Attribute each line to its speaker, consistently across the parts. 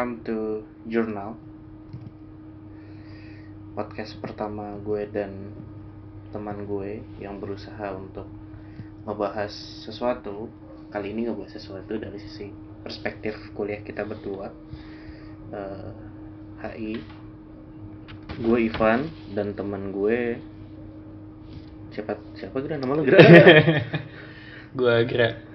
Speaker 1: welcome to Journal Podcast pertama gue dan teman gue yang berusaha untuk membahas sesuatu Kali ini ngebahas sesuatu dari sisi perspektif kuliah kita berdua Eh, HI Gue Ivan dan teman gue Siapa, siapa Gra? Nama lu Gra?
Speaker 2: Gua kira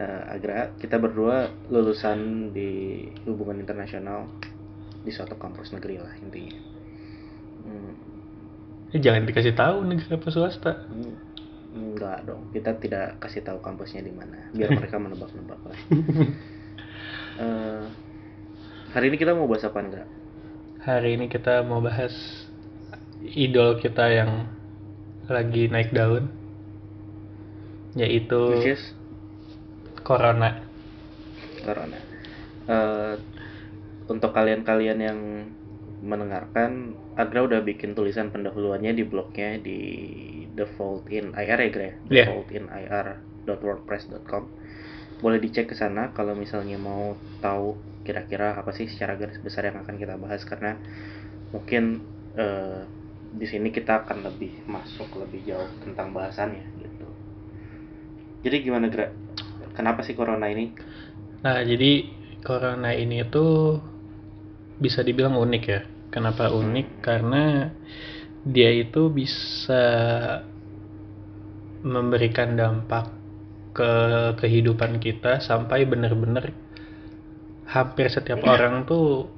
Speaker 1: Eh, Agra, kita berdua lulusan di hubungan internasional di suatu kampus negeri lah intinya. Hmm,
Speaker 2: eh, jangan dikasih tahu negara apa swasta.
Speaker 1: hmm, enggak dong, kita tidak kasih tahu kampusnya di mana, biar mereka menebak-nebak lah. Eh, hari ini kita mau bahas apa enggak?
Speaker 2: Hari ini kita mau bahas idol kita yang lagi naik daun yaitu
Speaker 1: Which is
Speaker 2: Corona.
Speaker 1: Corona. Eh, untuk kalian-kalian yang mendengarkan, Agra udah bikin tulisan pendahuluannya di blognya di default in IR ya, Gra?
Speaker 2: Iya.
Speaker 1: Default in IR.wordpress.com. Boleh dicek ke sana kalau misalnya mau tahu kira-kira apa sih secara garis besar yang akan kita bahas karena mungkin eh, di sini kita akan lebih masuk lebih jauh tentang bahasannya gitu. Jadi gimana, Gra? Kenapa sih corona ini?
Speaker 2: Nah, jadi Corona ini tuh bisa dibilang unik ya. Kenapa unik? Karena dia itu bisa memberikan dampak ke kehidupan kita sampai benar-benar hampir setiap orang tuh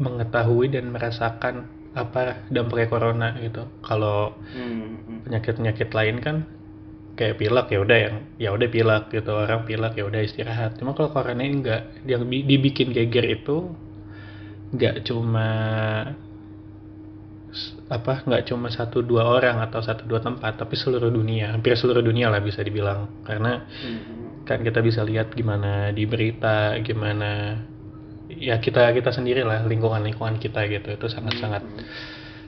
Speaker 2: mengetahui dan merasakan apa dampaknya corona gitu. Kalau
Speaker 1: Hmm, hmm.
Speaker 2: penyakit-penyakit lain kan kayak pilek ya udah yang ya udah pilek gitu. Orang pilek ya udah istirahat. Cuma kalau corona ini enggak. Yang bi- dibikin geger itu nggak cuma apa nggak cuma satu dua orang atau satu dua tempat tapi seluruh dunia. Hampir seluruh dunia lah bisa dibilang. Karena
Speaker 1: Hmm.
Speaker 2: kan kita bisa lihat gimana di berita gimana ya kita kita sendiri lah lingkungan lingkungan kita gitu. Itu sangat sangat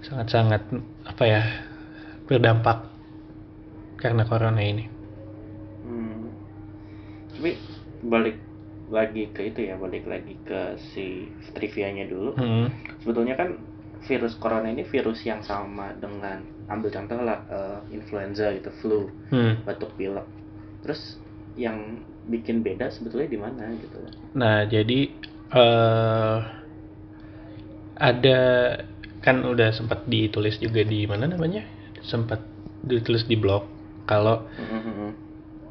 Speaker 2: sangat sangat apa ya berdampak karena corona ini
Speaker 1: Hmm. Tapi balik lagi ke itu ya, balik lagi ke si trivianya dulu.
Speaker 2: Hmm.
Speaker 1: Sebetulnya kan virus corona ini virus yang sama dengan ambil contoh lah eh, influenza gitu, flu,
Speaker 2: Hmm.
Speaker 1: batuk pilek. Terus yang bikin beda sebetulnya di mana gitu.
Speaker 2: Nah, jadi eh ada kan udah sempat ditulis juga di mana namanya? Sempat ditulis di blog kalau
Speaker 1: Hmm,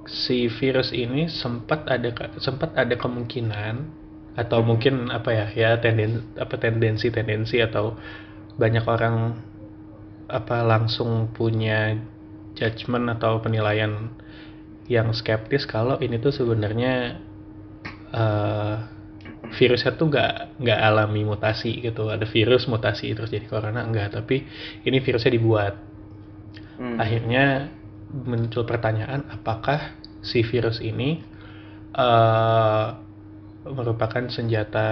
Speaker 2: si virus ini sempat ada sempat ada kemungkinan atau mungkin apa ya ya tenden apa tendensi tendensi atau banyak orang apa langsung punya judgement atau penilaian yang skeptis kalau ini tuh sebenarnya eh, virusnya tuh nggak nggak alami mutasi gitu. Ada virus mutasi terus jadi corona enggak tapi ini virusnya dibuat.
Speaker 1: Hmm.
Speaker 2: akhirnya muncul pertanyaan apakah si virus ini eh, merupakan senjata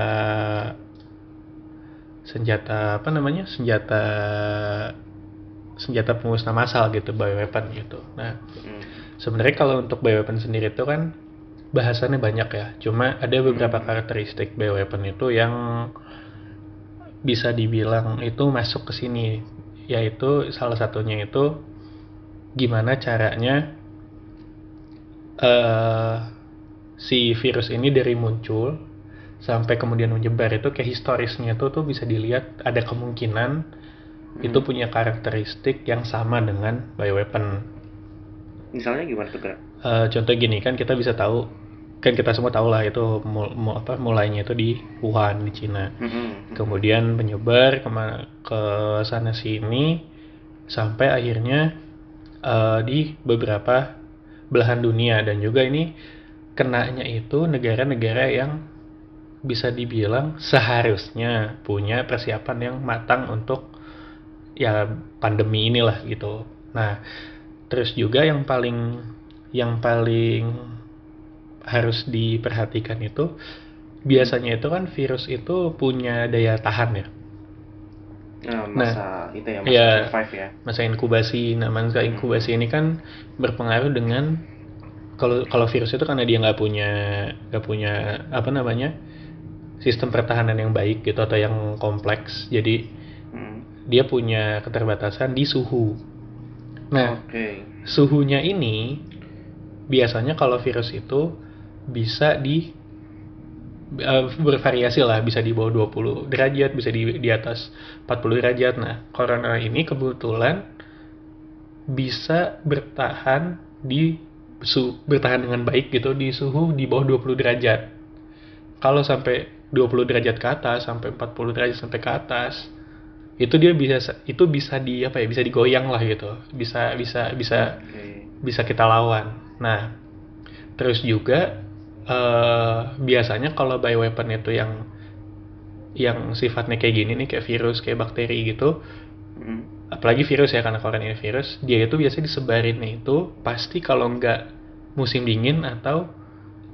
Speaker 2: senjata apa namanya senjata senjata pemusnah massal gitu bioweapon gitu. Nah
Speaker 1: Hmm.
Speaker 2: sebenarnya kalau untuk bioweapon sendiri itu kan bahasannya banyak ya. Cuma ada beberapa karakteristik bioweapon itu yang bisa dibilang itu masuk ke sini yaitu salah satunya itu gimana caranya eh si virus ini dari muncul sampai kemudian menyebar itu kayak historisnya tuh tuh bisa dilihat ada kemungkinan itu punya karakteristik yang sama dengan bioweapon
Speaker 1: Misalnya gimana tuh, Gra?
Speaker 2: Eh, contoh gini kan kita bisa tahu kan kita semua tahu lah itu mul- mu- apa mulainya itu di Wuhan di Cina
Speaker 1: Hmm.
Speaker 2: kemudian menyebar ke sana sini sampai akhirnya eh, di beberapa belahan dunia dan juga ini kenanya itu negara-negara yang bisa dibilang seharusnya punya persiapan yang matang untuk ya pandemi inilah gitu. Nah, terus juga yang paling yang paling harus diperhatikan itu biasanya itu kan virus itu punya daya tahan ya.
Speaker 1: Nah, masa itu ya, masa
Speaker 2: Iya.
Speaker 1: survive ya.
Speaker 2: Masa inkubasi, nah masa inkubasi ini kan berpengaruh dengan kalau kalau virus itu karena dia nggak punya nggak punya apa namanya sistem pertahanan yang baik gitu atau yang kompleks jadi
Speaker 1: Hmm.
Speaker 2: dia punya keterbatasan di suhu nah
Speaker 1: Oke.
Speaker 2: suhunya ini biasanya kalau virus itu bisa di eh, bervariasi lah bisa di bawah 20 derajat bisa di di atas 40 derajat nah corona ini kebetulan bisa bertahan di su bertahan dengan baik gitu di suhu di bawah 20 derajat kalau sampai 20 derajat ke atas sampai 40 derajat sampai ke atas itu dia bisa itu bisa di apa ya bisa digoyang lah gitu bisa bisa bisa
Speaker 1: Oke.
Speaker 2: bisa kita lawan. Nah, terus juga eh, biasanya kalau bioweapon itu yang yang sifatnya kayak gini nih kayak virus kayak bakteri gitu,
Speaker 1: Hmm.
Speaker 2: apalagi virus ya karena corona ini virus, dia itu biasanya disebarinnya itu pasti kalau nggak musim dingin atau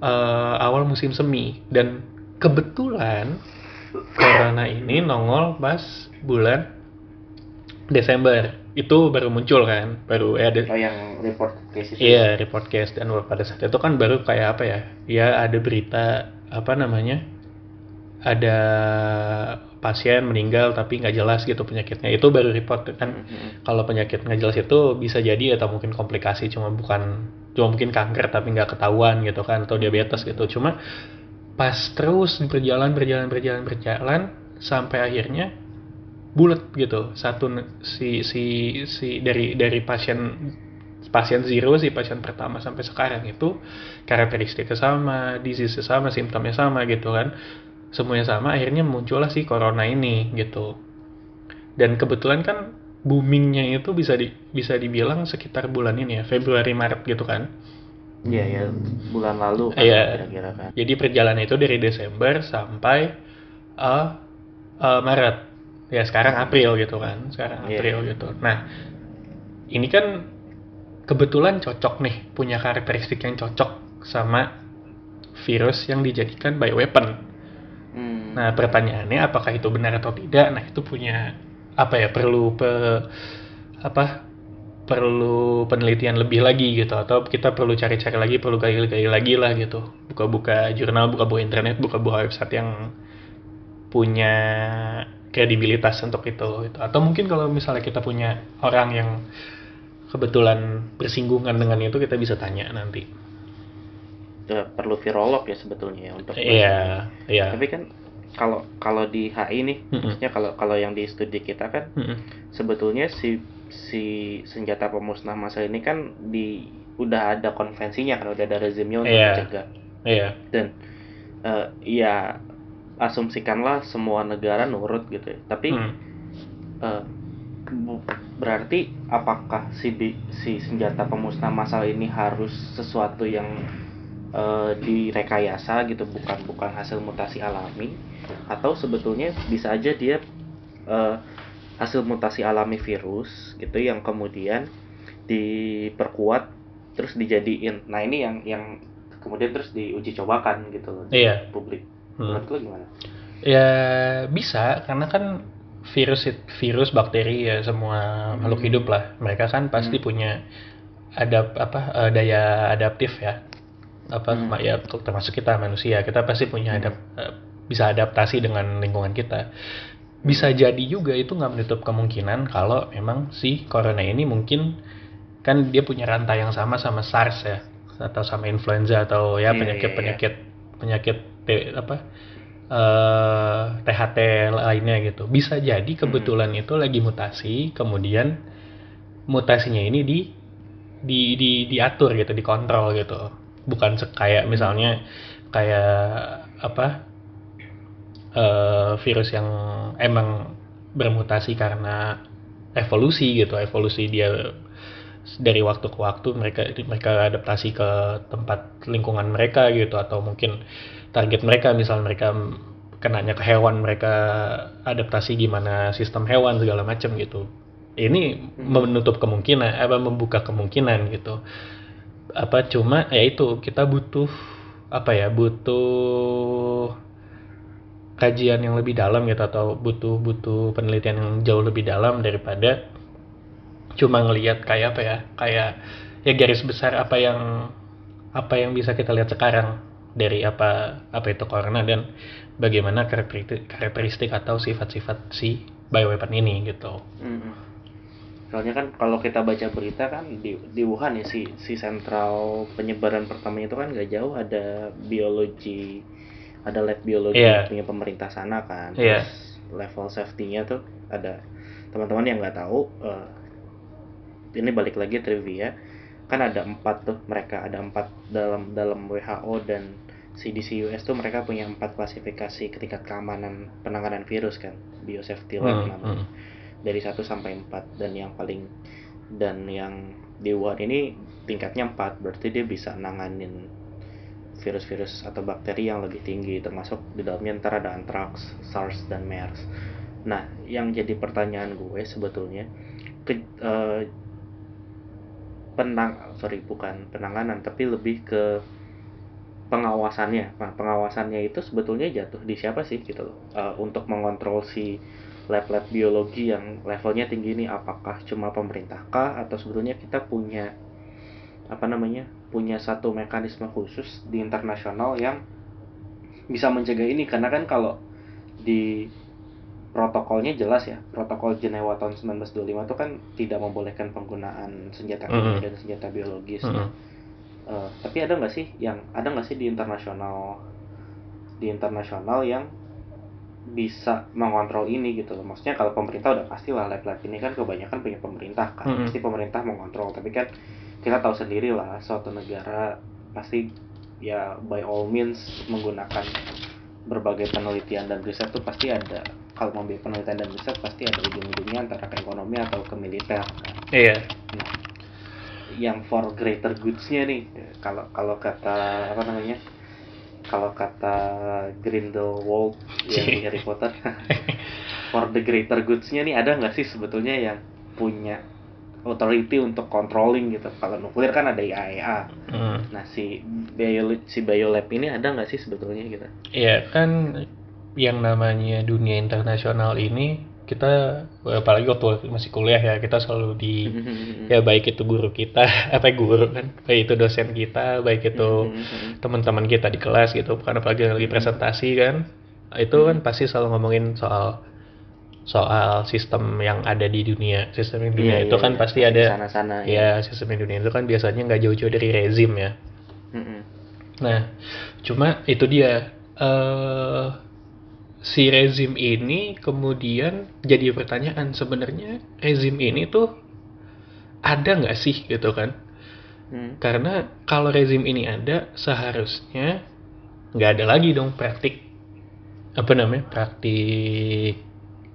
Speaker 2: eh, awal musim semi dan kebetulan corona ini nongol pas bulan Desember itu baru muncul kan baru ya ada
Speaker 1: Oh yang report case itu.
Speaker 2: Iya, report case dan pada saat itu kan baru kayak apa ya? Ya ada berita apa namanya? Ada pasien meninggal tapi nggak jelas gitu penyakitnya. Itu baru report kan.
Speaker 1: Hmm.
Speaker 2: Kalau penyakit nggak jelas itu bisa jadi atau mungkin komplikasi cuma bukan cuma mungkin kanker tapi nggak ketahuan gitu kan atau diabetes gitu. Cuma pas terus berjalan berjalan berjalan berjalan sampai akhirnya bulat gitu satu si si si dari dari pasien pasien zero si pasien pertama sampai sekarang itu karakteristiknya sama disease sama simptomnya sama gitu kan semuanya sama akhirnya muncullah si corona ini gitu dan kebetulan kan boomingnya itu bisa di bisa dibilang sekitar bulan ini ya Februari Maret gitu kan
Speaker 1: Iya ya bulan lalu kan
Speaker 2: Iya.
Speaker 1: kira-kira kan.
Speaker 2: jadi perjalanan itu dari Desember sampai eh eh, Maret. Ya sekarang April gitu kan. Sekarang
Speaker 1: Iya.
Speaker 2: April gitu. Nah, ini kan kebetulan cocok nih punya karakteristik yang cocok sama virus yang dijadikan bioweapon.
Speaker 1: Hmm.
Speaker 2: Nah, pertanyaannya apakah itu benar atau tidak? Nah, itu punya apa ya? Perlu pe, apa? Perlu penelitian lebih lagi gitu atau kita perlu cari-cari lagi, perlu gali-gali lagi lah gitu. Buka-buka jurnal, buka-buka internet, buka-buka website yang punya kredibilitas untuk itu gitu. Atau mungkin kalau misalnya kita punya orang yang kebetulan bersinggungan dengan itu kita bisa tanya nanti.
Speaker 1: Ya, perlu virolog ya sebetulnya ya untuk
Speaker 2: Iya, iya.
Speaker 1: Tapi kan kalau kalau di HI nih,
Speaker 2: Mm-mm.
Speaker 1: maksudnya kalau kalau yang di studi kita kan
Speaker 2: Mm-mm.
Speaker 1: sebetulnya si si senjata pemusnah massal ini kan di udah ada konvensinya kan udah ada rezimnya untuk
Speaker 2: Iya.
Speaker 1: mencegah
Speaker 2: Iya.
Speaker 1: dan eh, ya asumsikanlah semua negara nurut gitu ya. Tapi
Speaker 2: Hmm.
Speaker 1: bu- berarti apakah si si senjata pemusnah massal ini harus sesuatu yang eh, direkayasa gitu bukan bukan hasil mutasi alami atau sebetulnya bisa aja dia eh, hasil mutasi alami virus gitu yang kemudian diperkuat terus dijadiin nah ini yang yang kemudian terus diuji cobakan gitu
Speaker 2: Iya.
Speaker 1: publik. Menurut lo gimana?
Speaker 2: Ya bisa karena kan virus virus bakteri ya semua makhluk
Speaker 1: Hmm.
Speaker 2: hidup lah mereka kan pasti
Speaker 1: Hmm.
Speaker 2: punya ada apa eh, daya adaptif ya apa
Speaker 1: Hmm.
Speaker 2: ya termasuk kita manusia kita pasti punya
Speaker 1: Hmm.
Speaker 2: adap eh, bisa adaptasi dengan lingkungan kita bisa jadi juga itu nggak menutup kemungkinan kalau memang si corona ini mungkin kan dia punya rantai yang sama sama SARS ya atau sama influenza atau ya
Speaker 1: Iya,
Speaker 2: penyakit
Speaker 1: iya, iya.
Speaker 2: penyakit penyakit T- apa eh THT lainnya gitu. Bisa jadi kebetulan itu lagi mutasi kemudian mutasinya ini di di, di diatur gitu dikontrol gitu. Bukan se- kayak misalnya kayak apa eh, virus yang emang bermutasi karena evolusi gitu. Evolusi dia dari waktu ke waktu mereka mereka adaptasi ke tempat lingkungan mereka gitu atau mungkin target mereka misal mereka kenanya ke hewan mereka adaptasi gimana sistem hewan segala macam gitu. Ini
Speaker 1: Hmm.
Speaker 2: menutup kemungkinan apa membuka kemungkinan gitu. Apa cuma ya itu kita butuh apa ya butuh kajian yang lebih dalam gitu atau butuh butuh penelitian yang jauh lebih dalam daripada cuma ngelihat kayak apa ya kayak ya garis besar apa yang apa yang bisa kita lihat sekarang dari apa apa itu corona dan bagaimana karakteristik, karakteristik atau sifat-sifat si bioweapon ini gitu.
Speaker 1: Mm-mm. Soalnya kan kalau kita baca berita kan di di Wuhan ya si si sentral penyebaran pertamanya itu kan nggak jauh ada biologi ada lab biologi
Speaker 2: Iya.
Speaker 1: punya pemerintah sana kan.
Speaker 2: Iya.
Speaker 1: Terus level safety-nya tuh ada teman-teman yang nggak tahu eh, ini balik lagi trivia kan ada empat tuh mereka ada empat dalam dalam WHO dan CDC US tuh mereka punya empat klasifikasi tingkat keamanan penanganan virus kan biosafety lab
Speaker 2: Hmm,
Speaker 1: namanya
Speaker 2: hmm.
Speaker 1: dari 1 sampai 4 dan yang paling dan yang di Wuhan ini tingkatnya 4 berarti dia bisa nanganin virus-virus atau bakteri yang lebih tinggi termasuk di dalamnya ntar ada anthrax, SARS dan MERS. Nah, yang jadi pertanyaan gue sebetulnya ke, eh, penang sorry bukan penanganan tapi lebih ke pengawasannya. Nah, pengawasannya itu sebetulnya jatuh di siapa sih gitu loh Eh, untuk mengontrol si lab-lab biologi yang levelnya tinggi ini apakah cuma pemerintah kah atau sebetulnya kita punya apa namanya punya satu mekanisme khusus di internasional yang bisa mencegah ini karena kan kalau di protokolnya jelas ya protokol Jenewa tahun 1925 itu kan tidak membolehkan penggunaan senjata kimia
Speaker 2: Mhm.
Speaker 1: dan senjata biologis
Speaker 2: Mm-mm.
Speaker 1: Eh, tapi ada nggak sih yang ada nggak sih di internasional di internasional yang bisa mengontrol ini gitu loh? Maksudnya kalau pemerintah udah pasti lah lab-lab ini kan kebanyakan punya pemerintah kan.
Speaker 2: Mm-mm.
Speaker 1: pasti pemerintah mengontrol. Tapi kan kita tahu sendiri lah suatu negara pasti ya by all means menggunakan berbagai penelitian dan riset tuh pasti ada. Kalau membiayai penelitian dan riset pasti ada ujung-ujungnya antara ke ekonomi atau ke militer. Kan
Speaker 2: Iya.
Speaker 1: Yang for greater goods-nya nih. Kalau kalau kata apa namanya? Kalau kata Grindelwald yang di Harry Potter for the greater goods-nya nih ada nggak sih sebetulnya yang punya authority untuk controlling gitu? Kalau nuklir kan ada IAEA
Speaker 2: Mm.
Speaker 1: nah si bio si biolab ini ada nggak sih sebetulnya gitu?
Speaker 2: Iya kan yang namanya dunia internasional ini kita apalagi waktu masih kuliah ya kita selalu di ya baik itu guru kita apa guru kan baik itu dosen kita baik itu teman-teman kita di kelas gitu bukan apalagi lagi presentasi kan itu kan pasti selalu ngomongin soal soal sistem yang ada di dunia sistem di dunia
Speaker 1: Iya,
Speaker 2: itu
Speaker 1: iya,
Speaker 2: kan
Speaker 1: iya.
Speaker 2: pasti ada
Speaker 1: sana-sana
Speaker 2: ya sistem di dunia itu kan biasanya nggak jauh-jauh dari rezim ya
Speaker 1: Mm-mm.
Speaker 2: Nah, cuma itu dia eh si rezim ini kemudian jadi pertanyaan sebenarnya rezim ini tuh ada nggak sih gitu kan?
Speaker 1: Hmm.
Speaker 2: Karena kalau rezim ini ada seharusnya nggak ada lagi dong praktik apa namanya praktik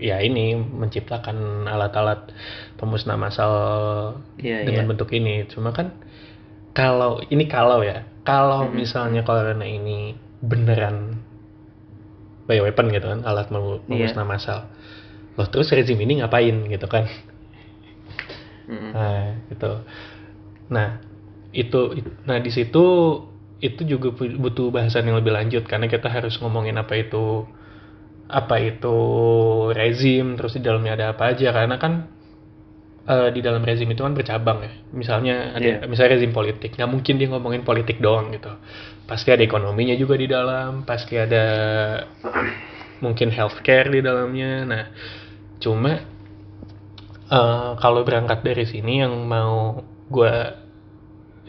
Speaker 2: ya ini menciptakan alat-alat pemusnah massal
Speaker 1: Iya,
Speaker 2: dengan
Speaker 1: iya.
Speaker 2: bentuk ini. Cuma kan kalau ini kalau ya, kalau
Speaker 1: Mhm.
Speaker 2: misalnya corona ini beneran bioweapon gitu kan, alat memu-
Speaker 1: Iya.
Speaker 2: pemusnah massal. Loh terus rezim ini ngapain gitu kan?
Speaker 1: Mm-mm.
Speaker 2: Nah, gitu. Nah, itu it- nah di situ itu juga butuh bahasan yang lebih lanjut karena kita harus ngomongin apa itu apa itu rezim, terus di dalamnya ada apa aja karena kan eh, di dalam rezim itu kan bercabang ya. Misalnya ada
Speaker 1: Iya.
Speaker 2: misalnya rezim politik, nggak mungkin dia ngomongin politik doang gitu. Pasti ada ekonominya juga di dalam, pasti ada mungkin healthcare di dalamnya. Nah, cuma eh, kalau berangkat dari sini yang mau gua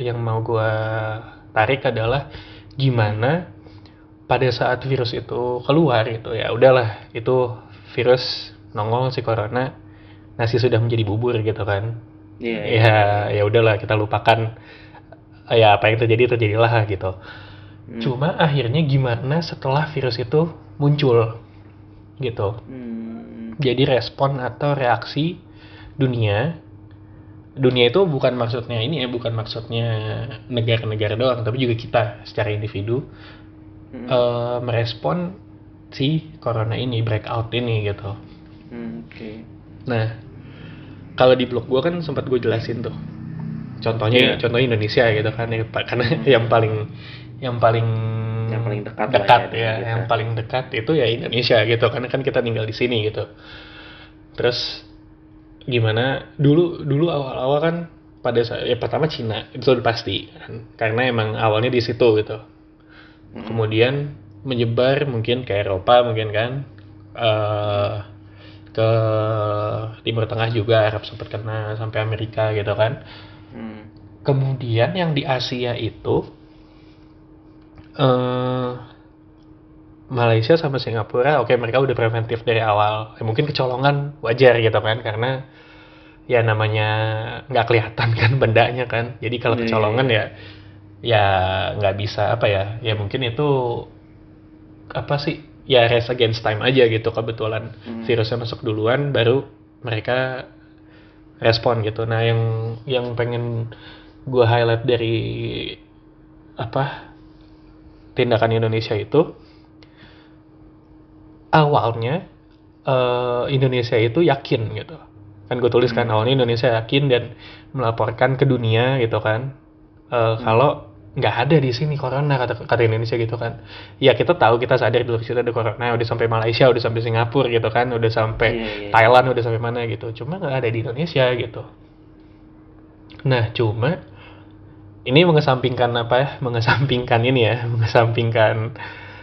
Speaker 2: yang mau gua tarik adalah gimana pada saat virus itu keluar gitu ya udahlah itu virus nongol si corona nasi sudah menjadi bubur gitu kan
Speaker 1: Iya, iya.
Speaker 2: ya ya udahlah kita lupakan ya apa yang terjadi terjadilah gitu
Speaker 1: Hmm.
Speaker 2: cuma akhirnya gimana setelah virus itu muncul gitu
Speaker 1: Hmm.
Speaker 2: jadi respon atau reaksi dunia dunia itu bukan maksudnya ini ya bukan maksudnya negara-negara doang tapi juga kita secara individu
Speaker 1: Hmm.
Speaker 2: eh, merespon si corona ini breakout ini gitu
Speaker 1: Hmm, Oke.
Speaker 2: nah kalau di blog gua kan sempat gue jelasin tuh. Contohnya
Speaker 1: Iya.
Speaker 2: contohnya Indonesia gitu kan ya, karena yang paling yang paling
Speaker 1: Yang paling dekat
Speaker 2: dekat
Speaker 1: ya
Speaker 2: ya,
Speaker 1: kita.
Speaker 2: yang paling dekat itu ya Indonesia gitu. Karena kan kita tinggal di sini gitu. Terus gimana dulu dulu awal-awal kan pada saat ya pertama Cina itu udah pasti kan. Karena emang awalnya di situ gitu.
Speaker 1: Mm-mm.
Speaker 2: kemudian menyebar mungkin ke Eropa mungkin kan. Eh ke Timur Tengah juga Arab sempat kena sampai Amerika gitu kan.
Speaker 1: Hmm.
Speaker 2: kemudian yang di Asia itu eh Malaysia sama Singapura oke mereka udah preventif dari awal. Ya, mungkin kecolongan wajar gitu kan karena ya namanya nggak kelihatan kan bendanya kan. Jadi kalau
Speaker 1: Iya, iya,
Speaker 2: kecolongan ya ya nggak bisa apa ya. Ya mungkin itu apa sih ya race against time aja gitu kebetulan
Speaker 1: Hmm.
Speaker 2: virusnya masuk duluan baru mereka respon gitu. Nah yang yang pengen gue highlight dari apa tindakan Indonesia itu awalnya eh, Indonesia itu yakin gitu. Kan gue tulis kan awalnya Indonesia yakin dan melaporkan ke dunia gitu kan. Eh, kalau nggak ada di sini corona kata kata Indonesia gitu kan ya kita tahu kita sadar dulu situ ada corona udah sampai Malaysia udah sampai Singapura gitu kan udah sampai
Speaker 1: Iya, iya, iya.
Speaker 2: Thailand udah sampai mana gitu cuma nggak ada di Indonesia gitu nah cuma ini mengesampingkan apa ya mengesampingkan ini ya mengesampingkan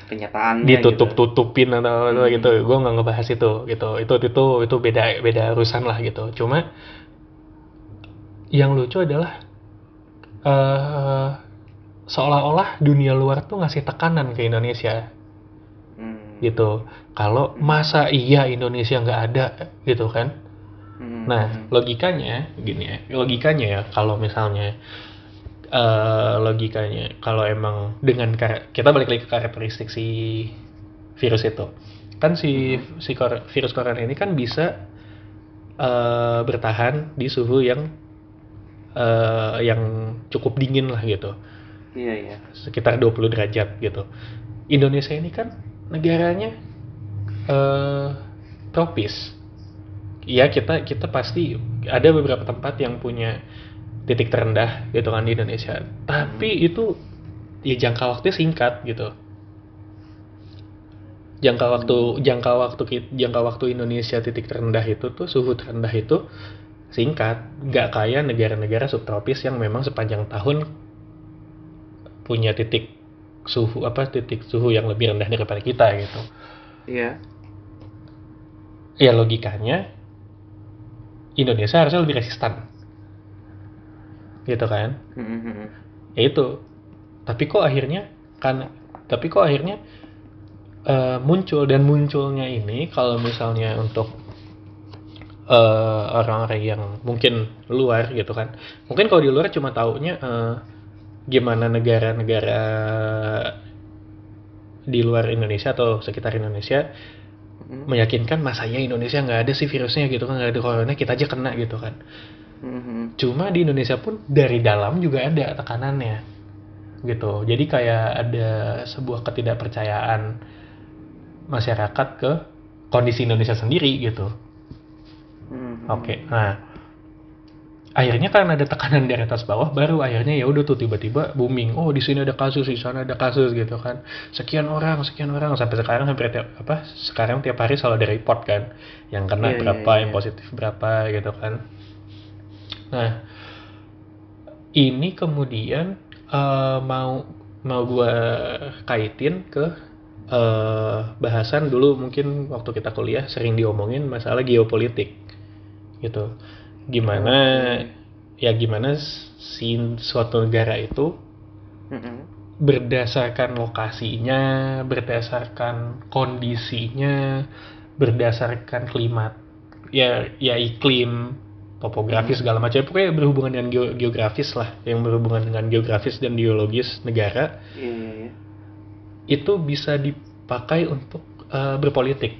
Speaker 1: Kenyataannya
Speaker 2: ditutup
Speaker 1: gitu.
Speaker 2: tutupin atau apa
Speaker 1: Hmm.
Speaker 2: gitu gue nggak ngebahas itu gitu itu itu itu beda beda urusan lah gitu cuma yang lucu adalah eh seolah-olah dunia luar tuh ngasih tekanan ke Indonesia
Speaker 1: Hmm.
Speaker 2: gitu kalau masa iya Indonesia nggak ada gitu kan
Speaker 1: Hmm.
Speaker 2: Nah, logikanya gini ya, logikanya ya kalau misalnya eh logikanya kalau emang dengan kita balik lagi ke karakteristik si virus itu. Kan si si kor- virus corona ini kan bisa eh bertahan di suhu yang eh yang cukup dingin lah gitu.
Speaker 1: Iya iya.
Speaker 2: Sekitar 20 derajat gitu. Indonesia ini kan negaranya eh tropis. Iya kita kita pasti ada beberapa tempat yang punya titik terendah gitu kan di Indonesia. Tapi itu ya jangka waktunya singkat gitu. Jangka waktu jangka waktu jangka waktu Indonesia titik terendah itu tuh suhu terendah itu singkat, nggak kayak negara-negara subtropis yang memang sepanjang tahun punya titik suhu apa titik suhu yang lebih rendah daripada kita gitu.
Speaker 1: Iya.
Speaker 2: Ya logikanya Indonesia harusnya lebih resistan. Gitu kan?
Speaker 1: Hmm, hmm, hmm.
Speaker 2: Ya itu. Tapi kok akhirnya kan tapi kok akhirnya eh, muncul dan munculnya ini kalau misalnya untuk eh, orang-orang yang mungkin luar gitu kan. Mungkin kalau di luar cuma taunya eh, gimana negara-negara di luar Indonesia atau sekitar Indonesia
Speaker 1: Hmm.
Speaker 2: meyakinkan masanya Indonesia nggak ada sih virusnya gitu kan nggak ada corona kita aja kena gitu kan.
Speaker 1: Hmm,
Speaker 2: cuma di Indonesia pun dari dalam juga ada tekanannya gitu. Jadi kayak ada sebuah ketidakpercayaan masyarakat ke kondisi Indonesia sendiri gitu.
Speaker 1: Hmm,
Speaker 2: oke nah akhirnya karena ada tekanan dari atas bawah baru akhirnya ya udah tuh tiba-tiba booming. Oh di sini ada kasus di sana ada kasus gitu kan. Sekian orang sekian orang. Sampai sekarang hampir tiap apa sekarang tiap hari selalu ada report kan yang kena
Speaker 1: Iya, iya,
Speaker 2: berapa
Speaker 1: iya.
Speaker 2: yang positif berapa gitu kan. Nah ini kemudian eh, mau mau gua kaitin ke eh, bahasan dulu mungkin waktu kita kuliah sering diomongin masalah geopolitik gitu gimana ya gimana si suatu negara itu
Speaker 1: Hmm, hmm.
Speaker 2: berdasarkan lokasinya berdasarkan kondisinya berdasarkan klimat ya ya iklim topografi segala macam. Pokoknya berhubungan dengan geo- geografis lah yang berhubungan dengan geografis dan geologis negara.
Speaker 1: Iya iya iya.
Speaker 2: itu bisa dipakai untuk eh, berpolitik.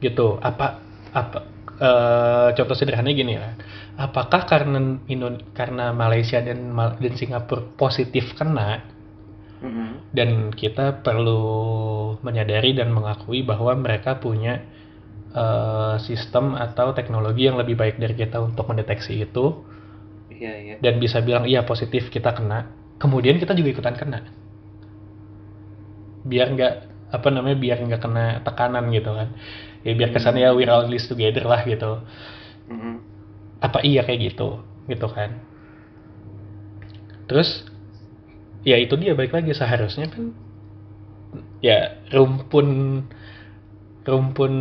Speaker 2: Gitu. Apa apa eh, contoh sederhananya gini ya apakah karena Indo- karena Malaysia dan Mal- dan Singapura positif kena
Speaker 1: Hmm, hmm.
Speaker 2: dan kita perlu menyadari dan mengakui bahwa mereka punya eh, sistem atau teknologi yang lebih baik dari kita untuk mendeteksi itu
Speaker 1: Iya iya.
Speaker 2: dan bisa bilang iya positif kita kena kemudian kita juga ikutan kena biar nggak apa namanya biar nggak kena tekanan gitu kan. Ya biar kesannya we're all this together lah gitu.
Speaker 1: Hmm, hmm.
Speaker 2: apa iya kayak gitu gitu kan. Terus ya itu dia balik lagi seharusnya kan ya rumpun rumpun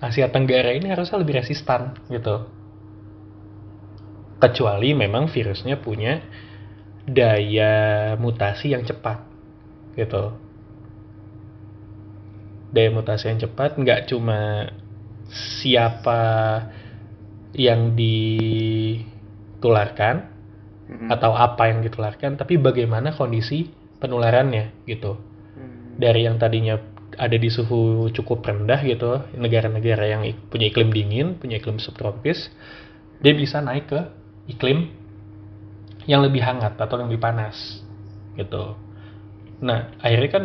Speaker 2: Asia Tenggara ini harusnya lebih resistan gitu. Kecuali memang virusnya punya daya mutasi yang cepat gitu daya mutasi yang cepat nggak cuma siapa yang ditularkan
Speaker 1: Mm-mm.
Speaker 2: atau apa yang ditularkan tapi bagaimana kondisi penularannya gitu
Speaker 1: Hmm.
Speaker 2: dari yang tadinya ada di suhu cukup rendah gitu negara-negara yang punya iklim dingin punya iklim subtropis dia bisa naik ke iklim yang lebih hangat atau yang lebih panas gitu nah akhirnya kan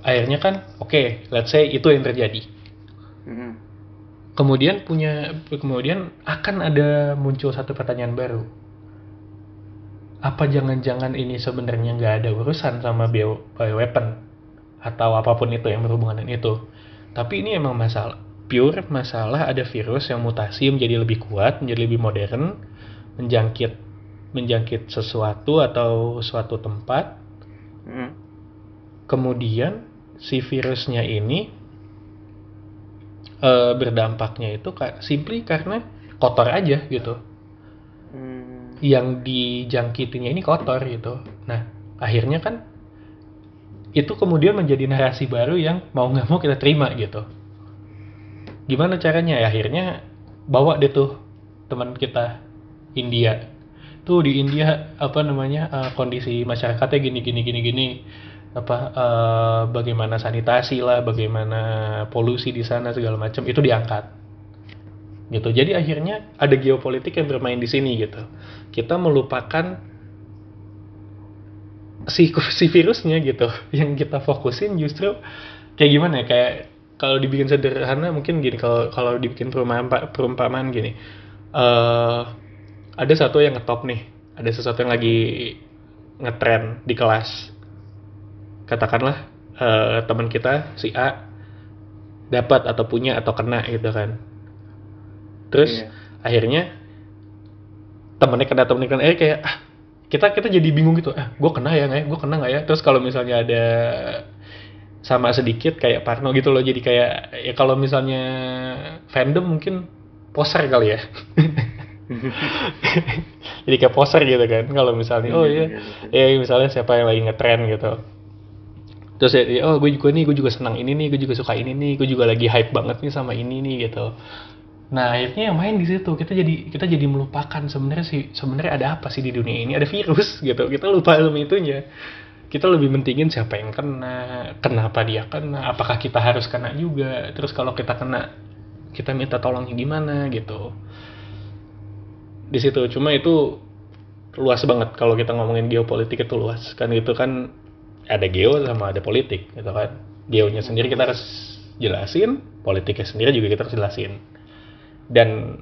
Speaker 2: akhirnya kan oke let's say itu yang terjadi
Speaker 1: Mm-mm.
Speaker 2: kemudian punya kemudian akan ada muncul satu pertanyaan baru apa jangan-jangan ini sebenarnya nggak ada urusan sama bio, bioweapon atau apa pun itu yang berhubungan dengan itu tapi ini emang masalah pure masalah ada virus yang mutasi menjadi lebih kuat menjadi lebih modern menjangkit menjangkit sesuatu atau suatu tempat
Speaker 1: Mm-mm.
Speaker 2: kemudian si virusnya ini eh, berdampaknya itu ka- simply karena kotor aja gitu.
Speaker 1: Hmm.
Speaker 2: yang dijangkitinya ini kotor gitu. Nah akhirnya kan itu kemudian menjadi narasi baru yang mau nggak mau kita terima gitu. Gimana caranya? Ya akhirnya bawa deh tuh teman kita India. Tuh di India apa namanya eh, kondisi masyarakatnya gini gini gini gini apa eh, bagaimana sanitasi lah bagaimana polusi di sana segala macam itu diangkat. Gitu. Jadi akhirnya ada geopolitik yang bermain di sini gitu. Kita melupakan si si virusnya gitu. Yang kita fokusin justru kayak gimana ya kayak kalau dibikin sederhana mungkin gini kalau kalau dibikin perumpamaan perumpamaan gini. Eh ada satu yang ngetop nih ada sesuatu yang lagi ngetren di kelas katakanlah eh, teman kita si A dapat atau punya atau kena gitu kan. Terus
Speaker 1: Iya.
Speaker 2: akhirnya temennya kena temennya kena. Eh kayak ah, kita kita jadi bingung gitu. Ah gue kena ya nggak ya? Gue kena nggak ya? Terus kalau misalnya ada sama sedikit kayak Parno gitu loh jadi kayak ya kalau misalnya fandom mungkin poser kali ya. Jadi kayak poser gitu kan kalau misalnya. Oh iya. ya misalnya siapa yang lagi ngetren gitu terus ya ya, oh gue juga nih gue juga senang ini nih gue juga suka ini nih gue juga lagi hype banget nih sama ini nih gitu. Nah akhirnya yang main di situ kita jadi kita jadi melupakan sebenarnya sih sebenarnya ada apa sih di dunia ini? Ada virus gitu. Kita lupa ilmu itunya. Kita lebih mentingin siapa yang kena kenapa dia kena apakah kita harus kena juga? Terus kalau kita kena kita minta tolongnya gimana gitu. Di situ cuma itu luas banget kalau kita ngomongin geopolitik itu luas. Kan itu kan ada geo sama ada politik gitu kan geonya sendiri kita harus jelasin politiknya sendiri juga kita harus jelasin dan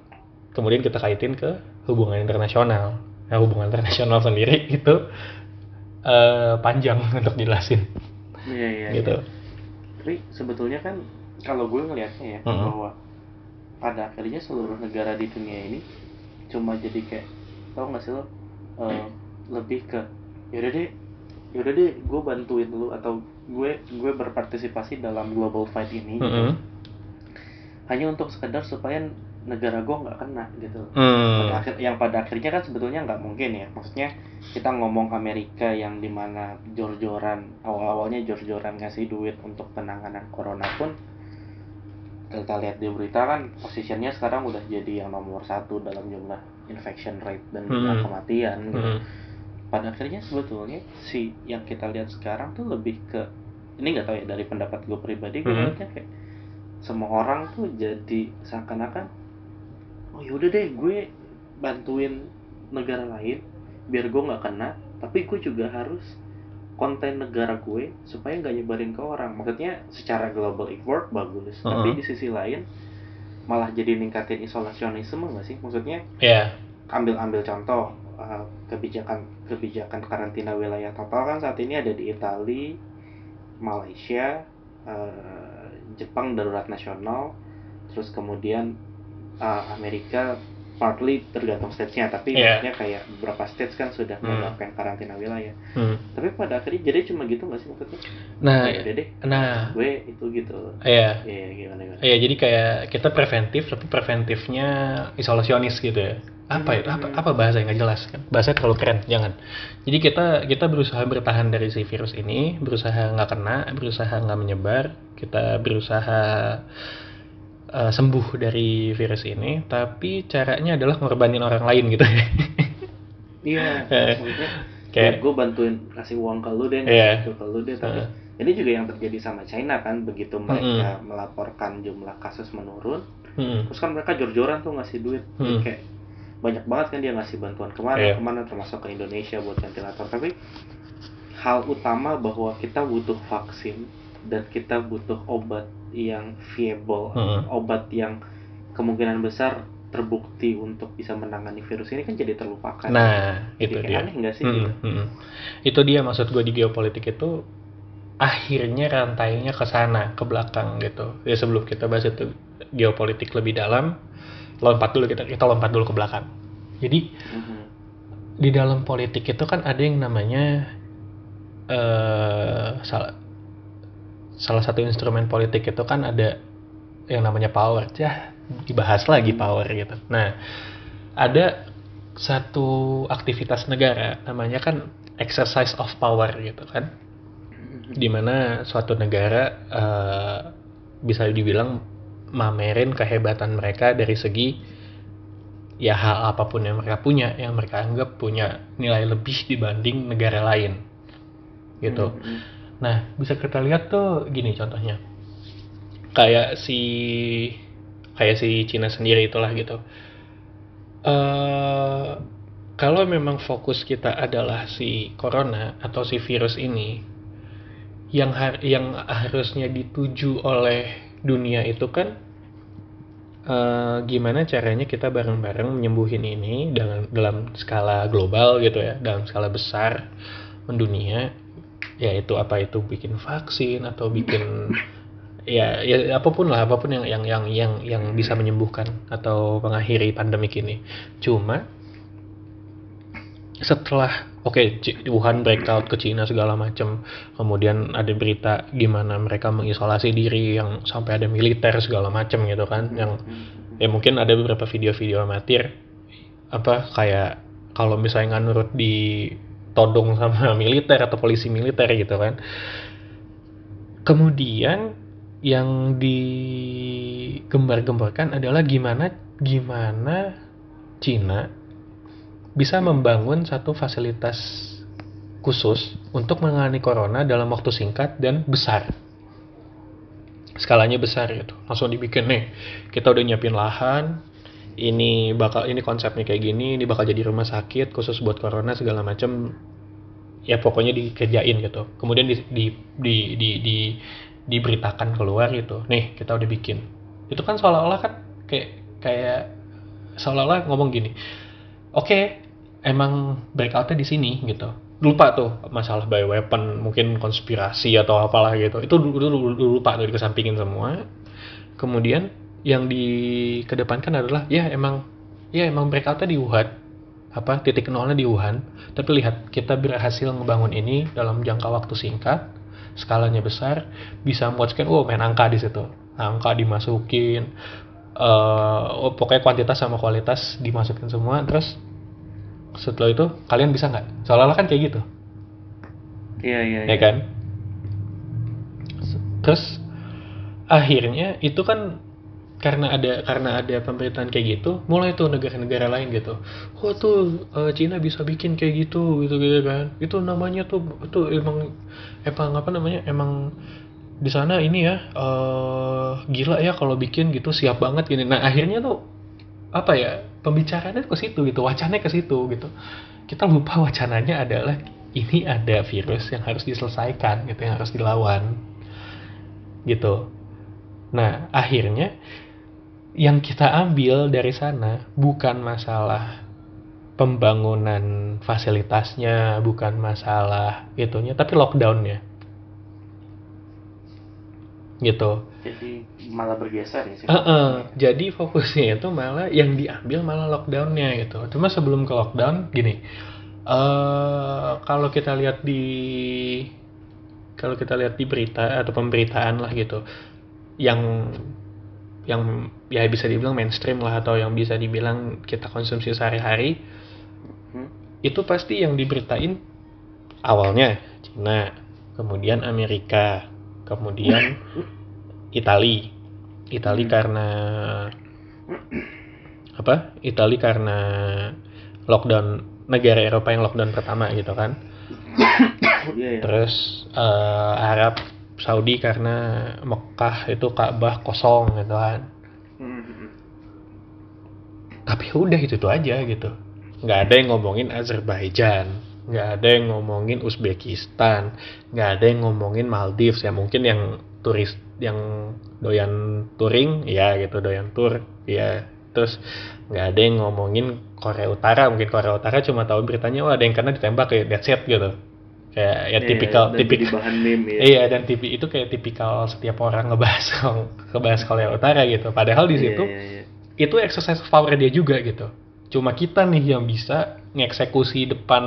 Speaker 2: kemudian kita kaitin ke hubungan internasional nah hubungan internasional sendiri itu eh, panjang untuk jelasin
Speaker 1: Iya, iya.
Speaker 2: gitu
Speaker 1: iya. Tapi sebetulnya kan kalau gue ngelihatnya ya
Speaker 2: Mhm.
Speaker 1: bahwa pada akhirnya seluruh negara di dunia ini cuma jadi kayak tau gak sih lo eh, lebih ke yaudah deh yaudah deh gue bantuin lu atau gue gue berpartisipasi dalam global fight ini gitu.
Speaker 2: Mm-mm.
Speaker 1: hanya untuk sekedar supaya negara gue nggak kena gitu
Speaker 2: Hmm.
Speaker 1: pada akhir yang pada akhirnya kan sebetulnya nggak mungkin ya maksudnya kita ngomong Amerika yang di mana jor-joran awal-awalnya jor-joran ngasih duit untuk penanganan corona pun kita lihat di berita kan posisinya sekarang udah jadi yang nomor satu dalam jumlah infection rate dan jumlah
Speaker 2: Hmm.
Speaker 1: kematian gitu.
Speaker 2: Mm-mm.
Speaker 1: Pada akhirnya sebetulnya si yang kita lihat sekarang tuh lebih ke ini nggak tahu ya dari pendapat gue pribadi gue
Speaker 2: Mhm.
Speaker 1: lihatnya kayak semua orang tuh jadi seakan-akan oh yaudah deh gue bantuin negara lain biar gue nggak kena tapi gue juga harus konten negara gue supaya nggak nyebarin ke orang maksudnya secara global effort bagus tapi
Speaker 2: Mhm.
Speaker 1: di sisi lain malah jadi ningkatin isolasionisme nggak sih maksudnya
Speaker 2: ya
Speaker 1: ambil ambil contoh kebijakan kebijakan karantina wilayah total kan saat ini ada di Italia, Malaysia, uh, Jepang darurat nasional, terus kemudian uh, Amerika partly tergantung stage-nya tapi
Speaker 2: Iya.
Speaker 1: maksudnya kayak beberapa stage kan sudah
Speaker 2: Hmm.
Speaker 1: menerapkan karantina wilayah
Speaker 2: Hmm.
Speaker 1: tapi pada akhirnya jadi cuma gitu nggak sih maksudnya
Speaker 2: Nah,
Speaker 1: ya deh
Speaker 2: nah,
Speaker 1: gue itu gitu
Speaker 2: iya.
Speaker 1: ya gimana gimana
Speaker 2: Iya, jadi kayak kita preventif tapi preventifnya isolasionis gitu ya. Apa itu? Apa, apa bahasa yang nggak jelas kan? Bahasa terlalu keren, jangan. Jadi kita kita berusaha bertahan dari si virus ini, berusaha nggak kena, berusaha nggak menyebar, kita berusaha eh, sembuh dari virus ini, tapi caranya adalah ngorbanin orang lain gitu ya.
Speaker 1: iya
Speaker 2: Eh,
Speaker 1: maksudnya
Speaker 2: kayak-
Speaker 1: gue bantuin kasih uang ke lu deh ngasih ke lu deh tapi
Speaker 2: Heeh.
Speaker 1: ini juga yang terjadi sama China kan begitu mereka melaporkan jumlah kasus menurun
Speaker 2: Mm-mm.
Speaker 1: terus kan mereka jor-joran tuh ngasih duit
Speaker 2: Hmm.
Speaker 1: kayak banyak banget kan dia ngasih bantuan ke mana
Speaker 2: Iya.
Speaker 1: ke mana termasuk ke Indonesia buat ventilator tapi hal utama bahwa kita butuh vaksin dan kita butuh obat yang viable
Speaker 2: Hmm.
Speaker 1: obat yang kemungkinan besar terbukti untuk bisa menangani virus ini kan jadi terlupakan
Speaker 2: Nah,
Speaker 1: Jadi
Speaker 2: itu
Speaker 1: kayak
Speaker 2: dia.
Speaker 1: aneh nggak sih
Speaker 2: Mm-mm,
Speaker 1: gitu
Speaker 2: mm-mm. Itu dia maksud gue di geopolitik itu akhirnya rantainya ke sana, ke belakang gitu. Ya sebelum kita bahas itu geopolitik lebih dalam, lompat dulu kita kita lompat dulu ke belakang. Jadi
Speaker 1: Mhm.
Speaker 2: di dalam politik itu kan ada yang namanya eh salah salah satu instrumen politik itu kan ada yang namanya power. Ya, dibahas lagi power gitu. Nah, ada satu aktivitas negara namanya kan exercise of power gitu kan. Di mana suatu negara eh, bisa dibilang mamerin kehebatan mereka dari segi ya hal apa pun yang mereka punya yang mereka anggap punya nilai lebih dibanding negara lain gitu.
Speaker 1: Mhm.
Speaker 2: Nah, bisa kita lihat tuh gini contohnya. Kayak si kayak si Cina sendiri itulah gitu. eh kalau memang fokus kita adalah si corona atau si virus ini yang har- yang harusnya dituju oleh dunia itu kan eh, gimana caranya kita bareng-bareng menyembuhin ini dengan dalam skala global gitu ya, dalam skala besar mendunia ya itu apa itu bikin vaksin atau bikin ya ya apa pun lah apa pun yang yang yang yang yang bisa menyembuhkan atau mengakhiri pandemik ini. Cuma setelah oke Ci- Wuhan breakout ke Cina segala macam kemudian ada berita gimana mereka mengisolasi diri yang sampai ada militer segala macam gitu kan yang ya mungkin ada beberapa video-video amatir apa kayak kalau misalnya nggak nurut di todong sama militer atau polisi militer gitu kan. Kemudian yang digembar-gemborkan adalah gimana gimana Cina bisa membangun satu fasilitas khusus untuk menangani corona dalam waktu singkat dan besar. Skalanya besar gitu. Langsung dibikin nih kita udah nyiapin lahan ini bakal ini konsepnya kayak gini ini bakal jadi rumah sakit khusus buat corona segala macam ya pokoknya dikerjain gitu. Kemudian di, di, di, di, di- diberitakan keluar gitu. Nih kita udah bikin. Itu kan seolah-olah kan kayak kayak seolah-olah ngomong gini oke emang breakoutnya di sini gitu. Lupa tuh masalah by weapon mungkin konspirasi atau apalah gitu. Itu dulu lupa tuh dikesampingin semua. Kemudian yang dikedepankan adalah ya emang ya emang breakoutnya di Wuhan apa titik nolnya di Wuhan. Tapi lihat kita berhasil ngebangun ini dalam jangka waktu singkat skalanya besar bisa memuaskan oh main angka di situ. Angka dimasukin eh oh, pokoknya kuantitas sama kualitas dimasukin semua. Terus setelah itu kalian bisa nggak? Seolah-olah kan kayak gitu.
Speaker 1: Iya iya
Speaker 2: ya
Speaker 1: iya.
Speaker 2: kan? Terus akhirnya itu kan karena ada karena ada pemberitaan kayak gitu mulai tuh negara-negara lain gitu. Oh tuh eh, Cina bisa bikin kayak gitu gitu gitu kan. Itu namanya tuh itu emang emang apa namanya emang di sana ini ya eh gila ya kalau bikin gitu siap banget gini. Nah akhirnya tuh apa ya pembicaraannya ke situ gitu wacananya ke situ gitu. Kita lupa wacananya adalah ini ada virus yang harus diselesaikan gitu yang harus dilawan gitu. Nah akhirnya yang kita ambil dari sana bukan masalah pembangunan fasilitasnya bukan masalah itunya tapi lockdownnya. Gitu.
Speaker 1: Jadi malah bergeser ya sih?
Speaker 2: Eh, eh, jadi fokusnya itu malah yang diambil malah lockdownnya gitu. Cuma sebelum ke lockdown gini eh kalau kita lihat di kalau kita lihat di berita atau pemberitaan lah gitu yang yang ya bisa dibilang mainstream lah atau yang bisa dibilang kita konsumsi sehari-hari
Speaker 1: Hmm.
Speaker 2: itu pasti yang diberitain awalnya Cina, kemudian Amerika, kemudian Itali. Itali
Speaker 1: Hmm.
Speaker 2: karena apa? Itali karena lockdown negara Eropa yang lockdown pertama gitu kan.
Speaker 1: iya ya
Speaker 2: Terus eh, Arab Saudi karena Mekah itu Ka'bah kosong gitu kan. Tapi udah itu tuh aja gitu. Nggak ada yang ngomongin Azerbaijan nggak ada yang ngomongin Uzbekistan nggak ada yang ngomongin Maldives. Ya mungkin yang turis yang doyan touring ya gitu doyan tour ya. Terus nggak ada yang ngomongin Korea Utara. Mungkin Korea Utara cuma tahu beritanya oh ada yang kena ditembak kayak that's it gitu kayak ya
Speaker 1: Iya,
Speaker 2: tipikal
Speaker 1: dan
Speaker 2: tipikal
Speaker 1: bahan meme ya
Speaker 2: Iya dan TV itu kayak tipikal setiap orang ngebahas ngebahas Korea Utara gitu. Padahal di
Speaker 1: Iya,
Speaker 2: situ
Speaker 1: iya, iya.
Speaker 2: itu exercise power dia juga gitu. Cuma kita nih yang bisa ngeksekusi depan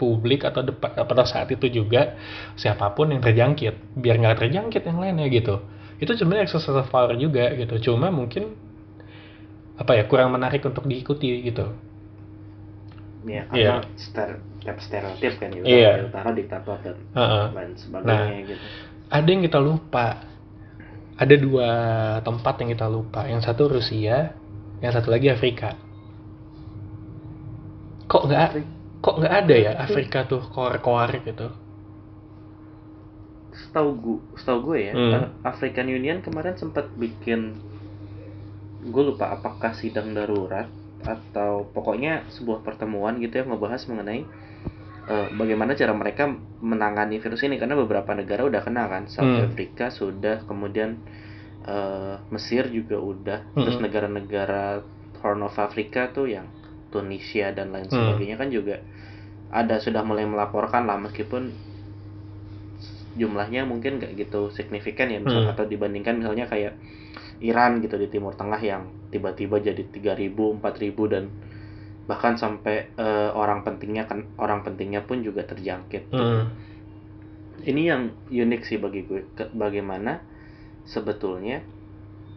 Speaker 2: publik atau depan pada saat itu juga siapa pun yang terjangkit biar nggak terjangkit yang lainnya gitu. Itu sebenarnya exercise of power juga gitu. Cuma mungkin apa ya kurang menarik untuk diikuti gitu.
Speaker 1: Ya,
Speaker 2: Iya.
Speaker 1: karena stereotip stereotip kan ya
Speaker 2: Iya.
Speaker 1: utara, utara diktator dan
Speaker 2: Heeh.
Speaker 1: lain sebagainya gitu
Speaker 2: ada yang kita lupa ada dua tempat yang kita lupa yang satu Rusia yang satu lagi Afrika kok nggak kok nggak ada ya Afrika tuh koar-koar gitu
Speaker 1: setahu gue setahu gue ya
Speaker 2: Hmm.
Speaker 1: eh, African Union kemarin sempat bikin gue lupa apakah sidang darurat atau pokoknya sebuah pertemuan gitu yang ngebahas mengenai eh, bagaimana cara mereka menangani virus ini karena beberapa negara udah kena kan South
Speaker 2: Hmm.
Speaker 1: Africa sudah kemudian eh, Mesir juga udah terus
Speaker 2: Hmm.
Speaker 1: negara-negara Horn of Africa tuh yang Tunisia dan lain
Speaker 2: Hmm.
Speaker 1: sebagainya kan juga ada sudah mulai melaporkan lah meskipun jumlahnya mungkin nggak gitu signifikan ya misal
Speaker 2: Hmm.
Speaker 1: atau dibandingkan misalnya kayak Iran gitu di Timur Tengah yang tiba-tiba jadi 3000, 4000 dan bahkan sampai eh, orang pentingnya kan orang pentingnya pun juga terjangkit. gitu.
Speaker 2: Hmm.
Speaker 1: Ini yang unik sih bagi gue ke- bagaimana sebetulnya